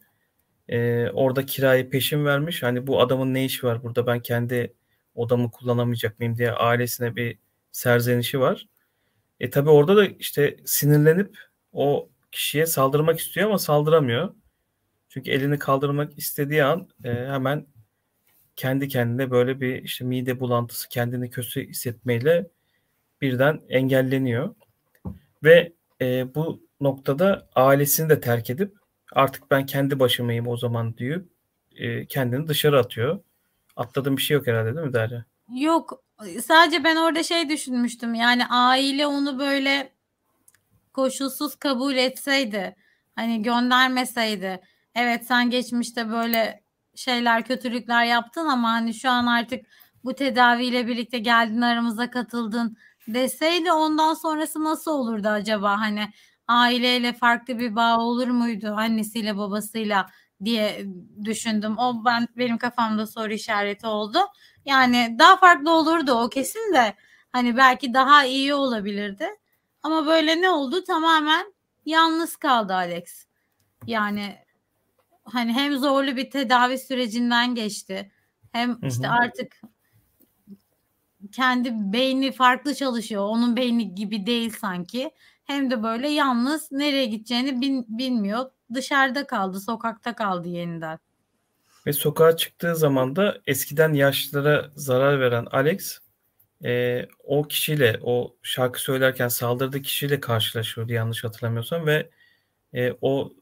Ee, orada kirayı peşin vermiş. Hani bu adamın ne işi var burada ben kendi odamı kullanamayacak mıyım diye ailesine bir serzenişi var. E tabi orada da işte sinirlenip o kişiye saldırmak istiyor ama saldıramıyor. Çünkü elini kaldırmak istediği an e, hemen kendi kendine böyle bir işte mide bulantısı, kendini kötü hissetmeyle birden engelleniyor. Ve e, bu noktada ailesini de terk edip artık ben kendi başımayım o zaman diyor. E, kendini dışarı atıyor. Atladığım bir şey yok herhalde değil mi Derya? Yok. Sadece ben orada şey düşünmüştüm. Yani aile onu böyle koşulsuz kabul etseydi, hani göndermeseydi. Evet sen geçmişte böyle şeyler, kötülükler yaptın ama hani şu an artık bu tedaviyle birlikte geldin aramıza katıldın deseydi ondan sonrası nasıl olurdu acaba? Hani aileyle farklı bir bağ olur muydu annesiyle babasıyla diye düşündüm. O ben benim kafamda soru işareti oldu. Yani daha farklı olurdu o kesin de hani belki daha iyi olabilirdi. Ama böyle ne oldu? Tamamen yalnız kaldı Alex. Yani hani hem zorlu bir tedavi sürecinden geçti. Hem işte hı hı. artık kendi beyni farklı çalışıyor. Onun beyni gibi değil sanki. Hem de böyle yalnız nereye gideceğini bil, bilmiyor. Dışarıda kaldı, sokakta kaldı yeniden. Ve sokağa çıktığı zaman da eskiden yaşlılara zarar veren Alex e, o kişiyle, o şarkı söylerken saldırdığı kişiyle karşılaşıyordu yanlış hatırlamıyorsam ve e, o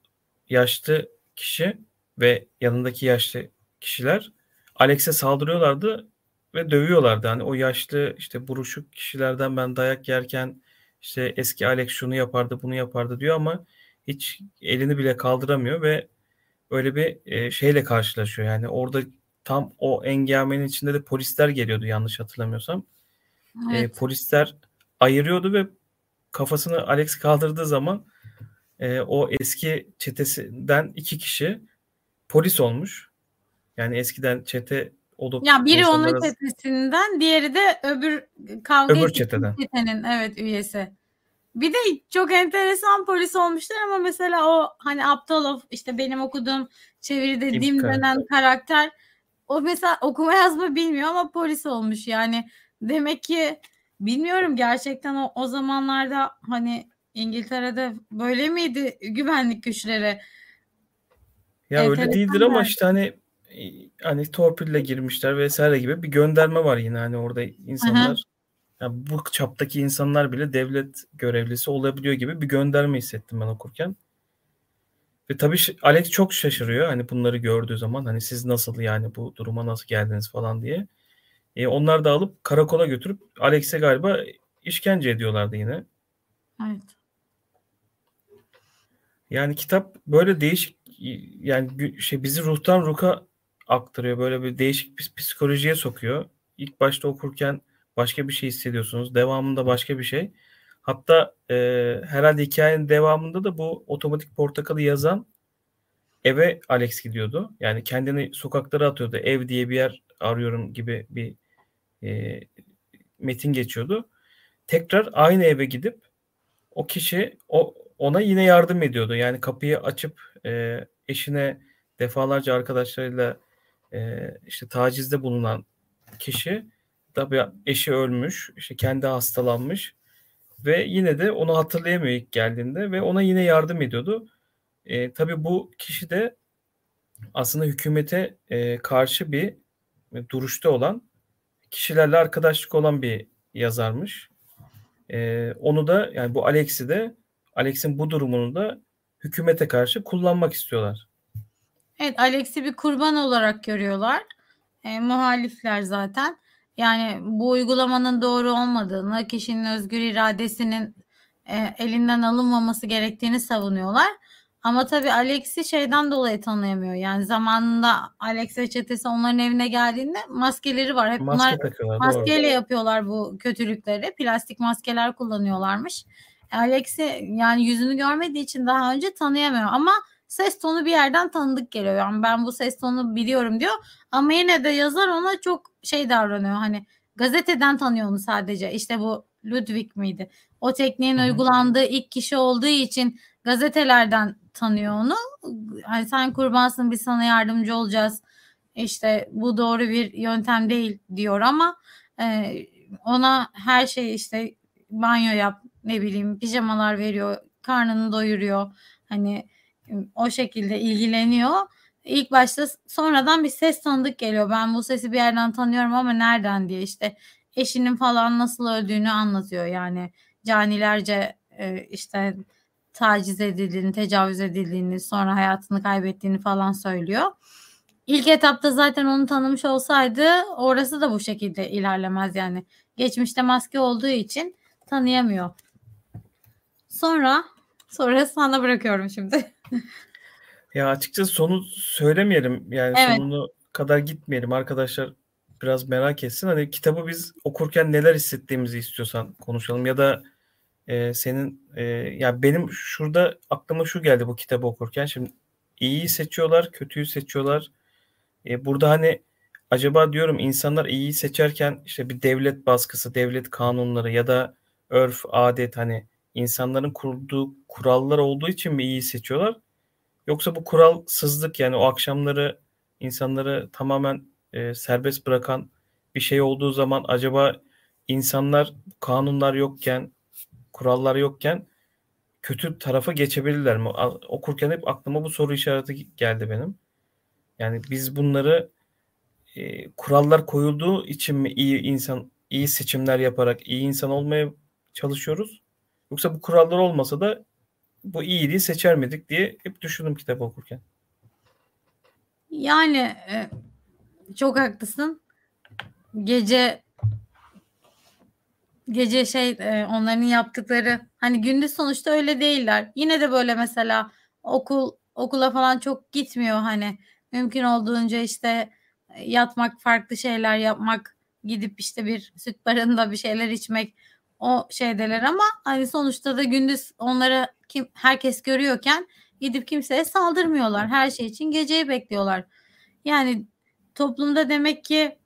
yaşlı kişi ve yanındaki yaşlı kişiler Alex'e saldırıyorlardı ve dövüyorlardı. Hani o yaşlı işte buruşuk kişilerden ben dayak yerken işte eski Alex şunu yapardı bunu yapardı diyor ama hiç elini bile kaldıramıyor ve öyle bir e, şeyle karşılaşıyor. Yani orada tam o engamenin içinde de polisler geliyordu yanlış hatırlamıyorsam. E, evet. E, polisler ayırıyordu ve kafasını Alex kaldırdığı zaman e, o eski çetesinden iki kişi polis olmuş. Yani eskiden çete olup ya biri onun çetesinden, diğeri de öbür kavga öbür çeteden. çetenin evet üyesi. Bir de çok enteresan polis olmuşlar ama mesela o hani Aptalov işte benim okuduğum çeviride Dim denen karakter o mesela okuma yazma bilmiyor ama polis olmuş yani. Demek ki bilmiyorum gerçekten o, o zamanlarda hani İngiltere'de böyle miydi güvenlik güçleri? Ya öyle değildir ama işte hani hani torpille girmişler vesaire gibi bir gönderme var yine hani orada insanlar yani bu çaptaki insanlar bile devlet görevlisi olabiliyor gibi bir gönderme hissettim ben okurken. Ve tabii Alex çok şaşırıyor hani bunları gördüğü zaman hani siz nasıl yani bu duruma nasıl geldiniz falan diye. E, onlar da alıp karakola götürüp Alex'e galiba işkence ediyorlardı yine. Evet. Yani kitap böyle değişik yani şey bizi ruhtan ruha aktarıyor. Böyle bir değişik bir psikolojiye sokuyor. İlk başta okurken başka bir şey hissediyorsunuz. Devamında başka bir şey. Hatta e, herhalde hikayenin devamında da bu otomatik portakalı yazan eve Alex gidiyordu. Yani kendini sokaklara atıyordu. Ev diye bir yer arıyorum gibi bir e, metin geçiyordu. Tekrar aynı eve gidip o kişi o ona yine yardım ediyordu. Yani kapıyı açıp e, eşine defalarca arkadaşlarıyla e, işte tacizde bulunan kişi tabii eşi ölmüş, işte kendi hastalanmış ve yine de onu hatırlayamıyor ilk geldiğinde ve ona yine yardım ediyordu. E, tabii bu kişi de aslında hükümete e, karşı bir duruşta olan kişilerle arkadaşlık olan bir yazarmış. E, onu da yani bu Alex'i de Alex'in bu durumunu da hükümete karşı kullanmak istiyorlar. Evet Alex'i bir kurban olarak görüyorlar. E, muhalifler zaten. Yani bu uygulamanın doğru olmadığını, kişinin özgür iradesinin e, elinden alınmaması gerektiğini savunuyorlar. Ama tabii Alex'i şeyden dolayı tanıyamıyor. Yani zamanında Alex ve çetesi onların evine geldiğinde maskeleri var. Hep Maske bunlar maskeyle doğru. yapıyorlar bu kötülükleri. Plastik maskeler kullanıyorlarmış. Alex'i yani yüzünü görmediği için daha önce tanıyamıyor ama ses tonu bir yerden tanıdık geliyor. Yani ben bu ses tonunu biliyorum diyor. Ama yine de yazar ona çok şey davranıyor. Hani gazeteden tanıyor onu sadece. İşte bu Ludwig miydi? O tekniğin Hı-hı. uygulandığı ilk kişi olduğu için gazetelerden tanıyor onu. Hani sen kurbansın biz sana yardımcı olacağız. İşte bu doğru bir yöntem değil diyor ama e, ona her şey işte banyo yap ne bileyim pijamalar veriyor karnını doyuruyor hani o şekilde ilgileniyor. İlk başta sonradan bir ses tanıdık geliyor. Ben bu sesi bir yerden tanıyorum ama nereden diye işte eşinin falan nasıl öldüğünü anlatıyor. Yani canilerce e, işte taciz edildiğini, tecavüz edildiğini, sonra hayatını kaybettiğini falan söylüyor. İlk etapta zaten onu tanımış olsaydı orası da bu şekilde ilerlemez yani. Geçmişte maske olduğu için tanıyamıyor. Sonra sonra sana bırakıyorum şimdi. Ya açıkçası sonu söylemeyelim. Yani Evet. sonunu kadar gitmeyelim. Arkadaşlar biraz merak etsin. Hani kitabı biz okurken neler hissettiğimizi istiyorsan konuşalım ya da e, senin e, ya benim şurada aklıma şu geldi bu kitabı okurken. Şimdi iyiyi seçiyorlar, kötüyü seçiyorlar. E, burada hani acaba diyorum insanlar iyiyi seçerken işte bir devlet baskısı, devlet kanunları ya da örf, adet hani insanların kurduğu kurallar olduğu için mi iyi seçiyorlar? Yoksa bu kuralsızlık yani o akşamları insanları tamamen e, serbest bırakan bir şey olduğu zaman acaba insanlar kanunlar yokken, kurallar yokken kötü tarafa geçebilirler mi? Okurken hep aklıma bu soru işareti geldi benim. Yani biz bunları e, kurallar koyulduğu için mi iyi insan iyi seçimler yaparak iyi insan olmaya çalışıyoruz? Yoksa bu kurallar olmasa da bu iyiliği seçer miydik diye hep düşündüm kitap okurken. Yani e, çok haklısın. Gece gece şey e, onların yaptıkları hani gündüz sonuçta öyle değiller. Yine de böyle mesela okul okula falan çok gitmiyor hani mümkün olduğunca işte yatmak farklı şeyler yapmak gidip işte bir süt barında bir şeyler içmek o şeydeler ama hani sonuçta da gündüz onlara kim herkes görüyorken gidip kimseye saldırmıyorlar. Her şey için geceyi bekliyorlar. Yani toplumda demek ki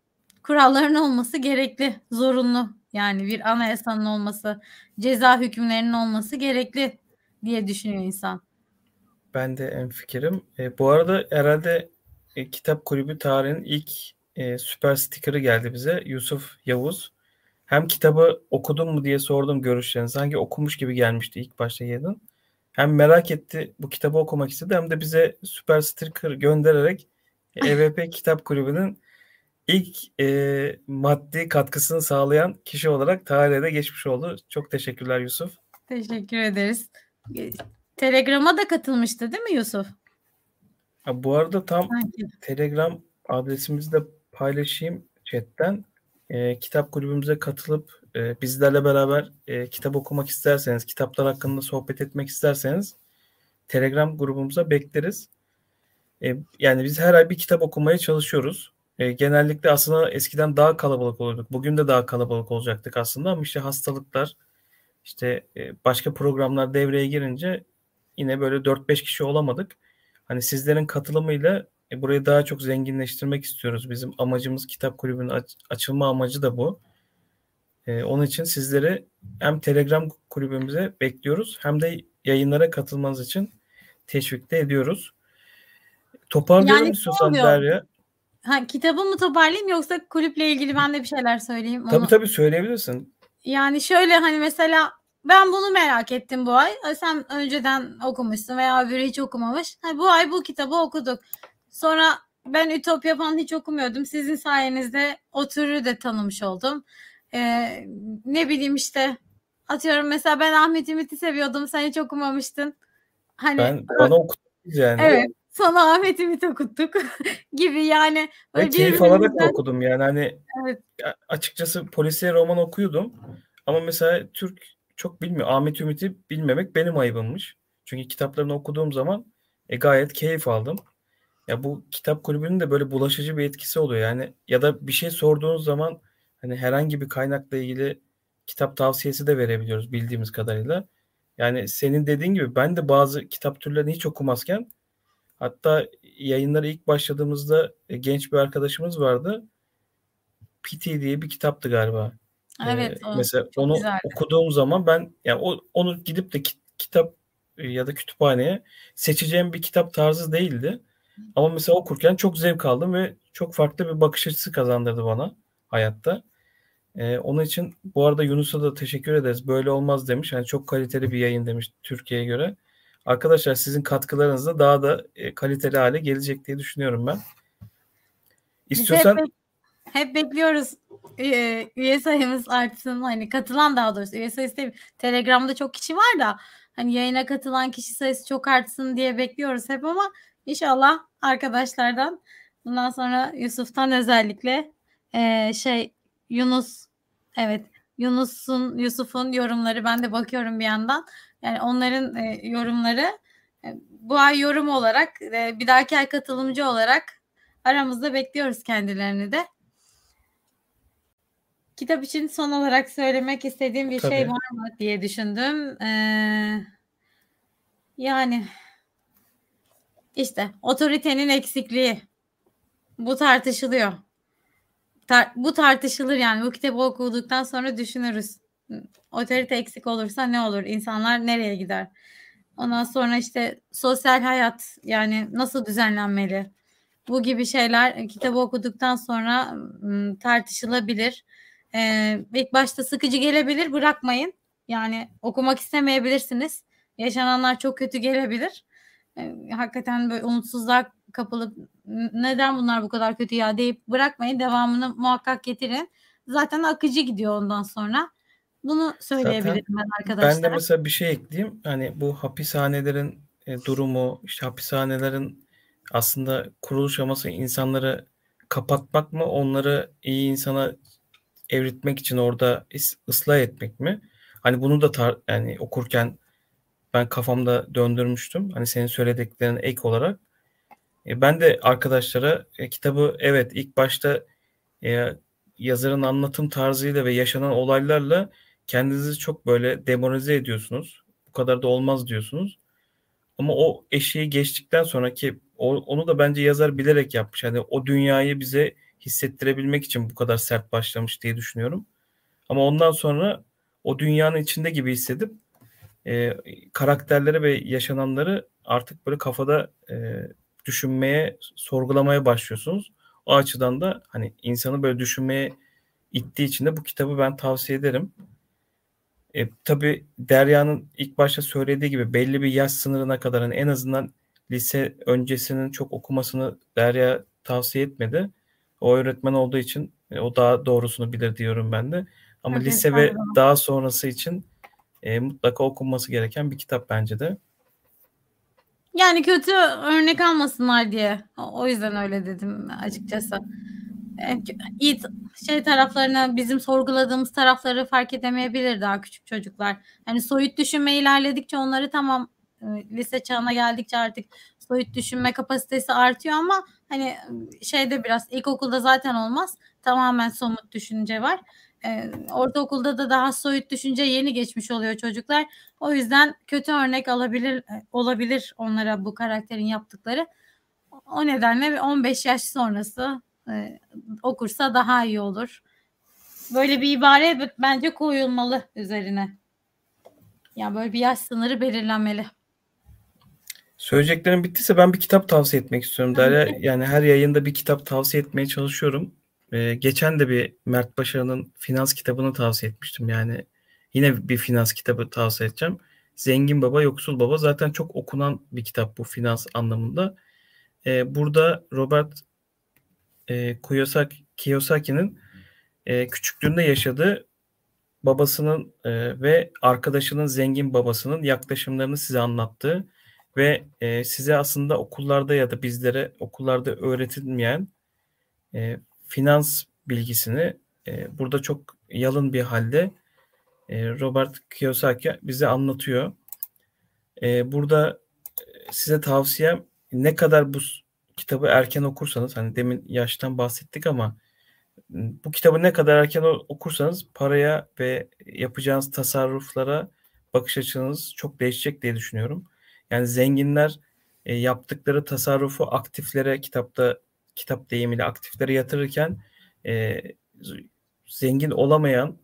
kuralların olması gerekli, zorunlu. Yani bir anayasanın olması, ceza hükümlerinin olması gerekli diye düşünüyor insan. Ben de en fikrim. E, bu arada herhalde e, kitap kulübü tarihinin ilk e, süper stikeri geldi bize. Yusuf Yavuz hem kitabı okudun mu diye sordum görüşlerini. Sanki okumuş gibi gelmişti ilk başta yedin. Hem merak etti bu kitabı okumak istedi hem de bize süper sticker göndererek EVP Kitap Kulübü'nün ilk e, maddi katkısını sağlayan kişi olarak tarihe de geçmiş oldu. Çok teşekkürler Yusuf. Teşekkür ederiz. Telegram'a da katılmıştı değil mi Yusuf? Ha, bu arada tam Sanki. Telegram adresimizi de paylaşayım chatten. E, kitap kulübümüze katılıp e, bizlerle beraber e, kitap okumak isterseniz, kitaplar hakkında sohbet etmek isterseniz Telegram grubumuza bekleriz. E, yani biz her ay bir kitap okumaya çalışıyoruz. E, genellikle aslında eskiden daha kalabalık olurduk. Bugün de daha kalabalık olacaktık aslında ama işte hastalıklar, işte e, başka programlar devreye girince yine böyle 4-5 kişi olamadık. Hani sizlerin katılımıyla e, burayı daha çok zenginleştirmek istiyoruz. Bizim amacımız kitap kulübünün aç, açılma amacı da bu. E, onun için sizleri hem Telegram kulübümüze bekliyoruz hem de yayınlara katılmanız için teşvik de ediyoruz. Toparlayalım yani istiyorsan Derya. Ha, kitabı mı toparlayayım yoksa kulüple ilgili ben de bir şeyler söyleyeyim. Onu... Tabii tabii söyleyebilirsin. Yani şöyle hani mesela ben bunu merak ettim bu ay. Sen önceden okumuşsun veya öbürü hiç okumamış. Ha, bu ay bu kitabı okuduk. Sonra ben Ütopya falan hiç okumuyordum. Sizin sayenizde o türü de tanımış oldum. Ee, ne bileyim işte atıyorum mesela ben Ahmet Ümit'i seviyordum. Sen hiç okumamıştın. Hani ben bana okudun yani. Evet. Sana Ahmet Ümit okuttuk gibi yani. Ve keyif alarak da okudum yani hani evet. açıkçası polisiye roman okuyordum. Ama mesela Türk çok bilmiyor. Ahmet Ümit'i bilmemek benim ayıbımmış. Çünkü kitaplarını okuduğum zaman e, gayet keyif aldım. Ya bu kitap kulübünün de böyle bulaşıcı bir etkisi oluyor. Yani ya da bir şey sorduğunuz zaman hani herhangi bir kaynakla ilgili kitap tavsiyesi de verebiliyoruz bildiğimiz kadarıyla. Yani senin dediğin gibi ben de bazı kitap türlerini hiç okumazken hatta yayınlara ilk başladığımızda e, genç bir arkadaşımız vardı. PT diye bir kitaptı galiba. Evet. Ee, mesela onu güzeldi. okuduğum zaman ben yani o, onu gidip de kitap ya da kütüphaneye seçeceğim bir kitap tarzı değildi. Ama mesela okurken çok zevk aldım ve çok farklı bir bakış açısı kazandırdı bana hayatta. Ee, onun için bu arada Yunus'a da teşekkür ederiz. Böyle olmaz demiş. Yani çok kaliteli bir yayın demiş Türkiye'ye göre. Arkadaşlar sizin katkılarınızla daha da e, kaliteli hale gelecek diye düşünüyorum ben. İstiyorsan hep, hep bekliyoruz üye, üye sayımız artsın. Hani katılan daha doğrusu üye sayısı değil. Telegram'da çok kişi var da hani yayına katılan kişi sayısı çok artsın diye bekliyoruz hep ama İnşallah arkadaşlardan bundan sonra Yusuf'tan özellikle e, şey Yunus evet Yunus'un Yusuf'un yorumları ben de bakıyorum bir yandan. Yani onların e, yorumları e, bu ay yorum olarak e, bir dahaki ay katılımcı olarak aramızda bekliyoruz kendilerini de. Kitap için son olarak söylemek istediğim bir şey Tabii. şey var mı diye düşündüm. Ee, yani işte otoritenin eksikliği. Bu tartışılıyor. Tar- bu tartışılır yani. Bu kitabı okuduktan sonra düşünürüz. Otorite eksik olursa ne olur? İnsanlar nereye gider? Ondan sonra işte sosyal hayat yani nasıl düzenlenmeli? Bu gibi şeyler kitabı okuduktan sonra tartışılabilir. Ee, ilk başta sıkıcı gelebilir bırakmayın. Yani okumak istemeyebilirsiniz. Yaşananlar çok kötü gelebilir. E, hakikaten böyle umutsuzluğa kapılıp neden bunlar bu kadar kötü ya deyip bırakmayın devamını muhakkak getirin. Zaten akıcı gidiyor ondan sonra. Bunu söyleyebilirim Zaten ben arkadaşlar. Ben de mesela bir şey ekleyeyim. Hani bu hapishanelerin e, durumu, işte hapishanelerin aslında kuruluş aması insanları kapatmak mı, onları iyi insana evritmek için orada ıslah etmek mi? Hani bunu da tar- yani okurken ben kafamda döndürmüştüm. Hani senin söylediklerine ek olarak. E, ben de arkadaşlara e, kitabı evet ilk başta e, yazarın anlatım tarzıyla ve yaşanan olaylarla kendinizi çok böyle demoralize ediyorsunuz. Bu kadar da olmaz diyorsunuz. Ama o eşiği geçtikten sonraki onu da bence yazar bilerek yapmış. Hani o dünyayı bize hissettirebilmek için bu kadar sert başlamış diye düşünüyorum. Ama ondan sonra o dünyanın içinde gibi hissedip e, karakterleri ve yaşananları artık böyle kafada e, düşünmeye, sorgulamaya başlıyorsunuz. O açıdan da hani insanı böyle düşünmeye ittiği için de bu kitabı ben tavsiye ederim. E, tabii Derya'nın ilk başta söylediği gibi belli bir yaş sınırına kadar hani en azından lise öncesinin çok okumasını Derya tavsiye etmedi. O öğretmen olduğu için e, o daha doğrusunu bilir diyorum ben de. Ama evet, lise ve daha sonrası için e, mutlaka okunması gereken bir kitap bence de. Yani kötü örnek almasınlar diye. O yüzden öyle dedim açıkçası. İyi şey taraflarını bizim sorguladığımız tarafları fark edemeyebilir daha küçük çocuklar. Hani soyut düşünme ilerledikçe onları tamam e, lise çağına geldikçe artık soyut düşünme kapasitesi artıyor ama hani şeyde biraz ilkokulda zaten olmaz. Tamamen somut düşünce var. Ee, ortaokulda da daha soyut düşünce yeni geçmiş oluyor çocuklar. O yüzden kötü örnek alabilir e, olabilir onlara bu karakterin yaptıkları. O nedenle 15 yaş sonrası e, okursa daha iyi olur. Böyle bir ibare bence koyulmalı üzerine. Yani böyle bir yaş sınırı belirlenmeli. Söyleyeceklerim bittiyse ben bir kitap tavsiye etmek istiyorum Derya. Yani her yayında bir kitap tavsiye etmeye çalışıyorum. Ee, geçen de bir Mert Başarı'nın finans kitabını tavsiye etmiştim. Yani yine bir finans kitabı tavsiye edeceğim. Zengin Baba, Yoksul Baba zaten çok okunan bir kitap bu finans anlamında. Ee, burada Robert e, Kiyosaki, Kiyosaki'nin e, küçüklüğünde yaşadığı babasının e, ve arkadaşının zengin babasının yaklaşımlarını size anlattığı ve e, size aslında okullarda ya da bizlere okullarda öğretilmeyen e, finans bilgisini e, burada çok yalın bir halde e, Robert Kiyosaki bize anlatıyor. E, burada size tavsiyem ne kadar bu kitabı erken okursanız hani demin yaştan bahsettik ama bu kitabı ne kadar erken okursanız paraya ve yapacağınız tasarruflara bakış açınız çok değişecek diye düşünüyorum. Yani zenginler e, yaptıkları tasarrufu aktiflere kitapta kitap deyimiyle aktiflere yatırırken e, zengin olamayan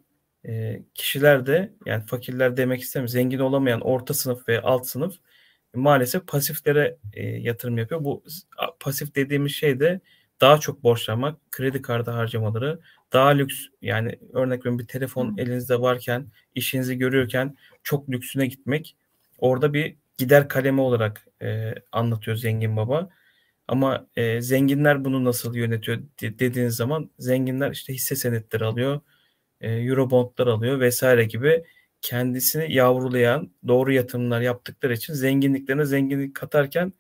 e, kişiler de yani fakirler demek istemiyorum zengin olamayan orta sınıf ve alt sınıf maalesef pasiflere e, yatırım yapıyor. Bu pasif dediğimiz şey de daha çok borçlanmak, kredi kartı harcamaları, daha lüks yani örnek veriyorum bir telefon elinizde varken, işinizi görüyorken çok lüksüne gitmek orada bir gider kalemi olarak e, anlatıyor zengin baba. Ama e, zenginler bunu nasıl yönetiyor dediğiniz zaman zenginler işte hisse senetleri alıyor, e, eurobondlar alıyor vesaire gibi kendisini yavrulayan doğru yatırımlar yaptıkları için zenginliklerine zenginlik katarken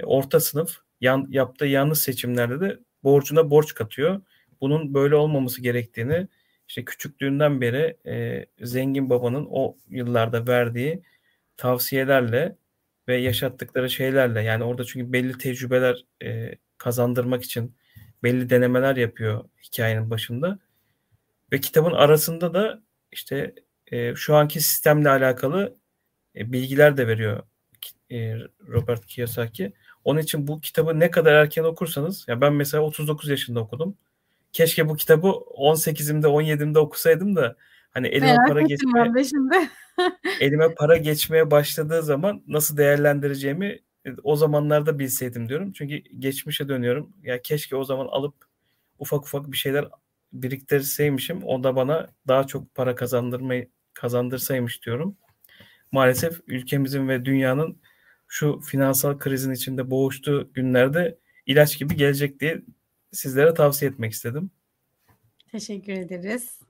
e, orta sınıf yan, yaptığı yanlış seçimlerde de borcuna borç katıyor. Bunun böyle olmaması gerektiğini işte küçüklüğünden beri e, zengin babanın o yıllarda verdiği tavsiyelerle ve yaşattıkları şeylerle yani orada çünkü belli tecrübeler e, kazandırmak için belli denemeler yapıyor hikayenin başında ve kitabın arasında da işte e, şu anki sistemle alakalı e, bilgiler de veriyor e, Robert Kiyosaki. Onun için bu kitabı ne kadar erken okursanız ya ben mesela 39 yaşında okudum. Keşke bu kitabı 18'imde 17'imde okusaydım da hani elime Merak para geçmeye elime para geçmeye başladığı zaman nasıl değerlendireceğimi e, o zamanlarda bilseydim diyorum. Çünkü geçmişe dönüyorum. Ya keşke o zaman alıp ufak ufak bir şeyler biriktirseymişim. O da bana daha çok para kazandırmayı kazandırsaymış diyorum. Maalesef ülkemizin ve dünyanın şu finansal krizin içinde boğuştuğu günlerde ilaç gibi gelecek diye sizlere tavsiye etmek istedim. Teşekkür ederiz.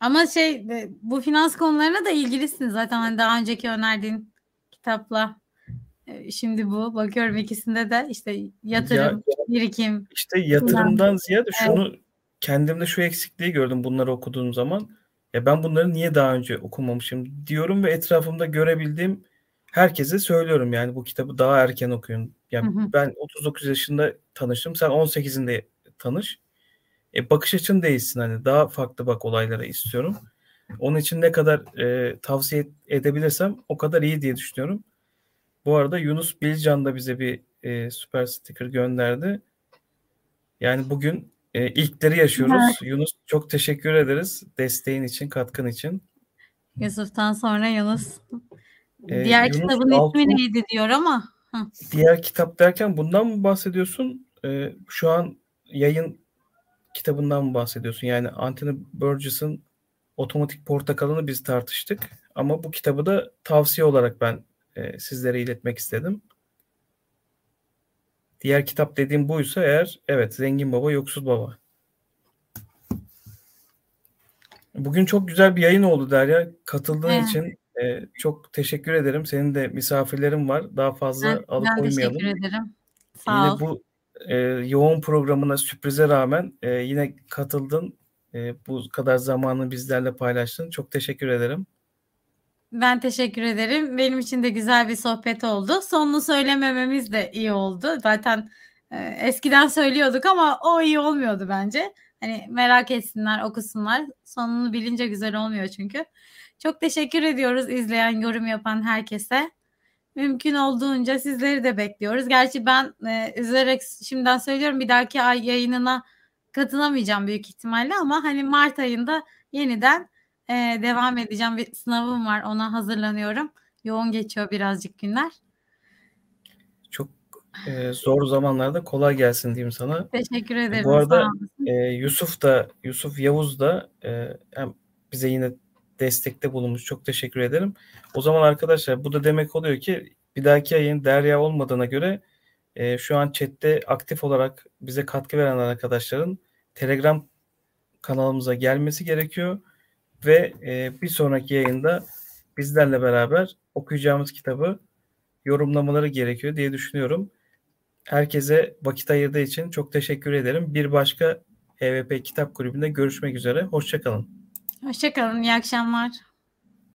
Ama şey e, bu finans konularına da ilgilisin zaten hani daha önceki önerdiğin kitapla. E, şimdi bu bakıyorum ikisinde de işte yatırım, ya, birikim. İşte yatırımdan finans. ziyade şunu evet. kendimde şu eksikliği gördüm bunları okuduğum zaman. Ya ben bunları niye daha önce okumamışım diyorum ve etrafımda görebildiğim herkese söylüyorum yani bu kitabı daha erken okuyun. Yani hı hı. ben 39 yaşında tanıştım. Sen 18'inde tanış. E, bakış açın değişsin hani daha farklı bak olaylara istiyorum. Onun için ne kadar e, tavsiye edebilirsem o kadar iyi diye düşünüyorum. Bu arada Yunus Bilcan da bize bir e, süper sticker gönderdi. Yani bugün e, ilkleri yaşıyoruz. Evet. Yunus çok teşekkür ederiz desteğin için, katkın için. Yusuf'tan sonra Yunus. Ee, Diğer Yunus kitabın Altun, ismi neydi diyor ama. Diğer kitap derken bundan mı bahsediyorsun? Ee, şu an yayın kitabından mı bahsediyorsun? Yani Anthony Burgess'ın Otomatik Portakalını biz tartıştık. Ama bu kitabı da tavsiye olarak ben e, sizlere iletmek istedim. Diğer kitap dediğim buysa eğer evet Zengin Baba Yoksuz Baba. Bugün çok güzel bir yayın oldu Derya. Katıldığın evet. için e, çok teşekkür ederim. Senin de misafirlerin var. Daha fazla ben, alıkoymayalım. Ben teşekkür ederim. Sağ yine ol. bu e, yoğun programına sürprize rağmen e, yine katıldın. E, bu kadar zamanı bizlerle paylaştın. Çok teşekkür ederim. Ben teşekkür ederim. Benim için de güzel bir sohbet oldu. Sonunu söylemememiz de iyi oldu. Zaten e, eskiden söylüyorduk ama o iyi olmuyordu bence. Hani merak etsinler, okusunlar. Sonunu bilince güzel olmuyor çünkü. Çok teşekkür ediyoruz izleyen, yorum yapan herkese. Mümkün olduğunca sizleri de bekliyoruz. Gerçi ben e, üzülerek şimdiden söylüyorum bir dahaki ay yayınına katılamayacağım büyük ihtimalle ama hani Mart ayında yeniden e, devam edeceğim. Bir sınavım var ona hazırlanıyorum. Yoğun geçiyor birazcık günler. Çok e, zor zamanlarda kolay gelsin diyeyim sana. Teşekkür ederim. Bu arada e, Yusuf da Yusuf Yavuz da e, hem bize yine destekte bulunmuş. Çok teşekkür ederim. O zaman arkadaşlar bu da demek oluyor ki bir dahaki yayın Derya olmadığına göre e, şu an chatte aktif olarak bize katkı veren arkadaşların Telegram kanalımıza gelmesi gerekiyor ve e, bir sonraki yayında bizlerle beraber okuyacağımız kitabı yorumlamaları gerekiyor diye düşünüyorum. Herkese vakit ayırdığı için çok teşekkür ederim. Bir başka EVP Kitap Kulübü'nde görüşmek üzere. Hoşçakalın. Hoşçakalın. İyi akşamlar.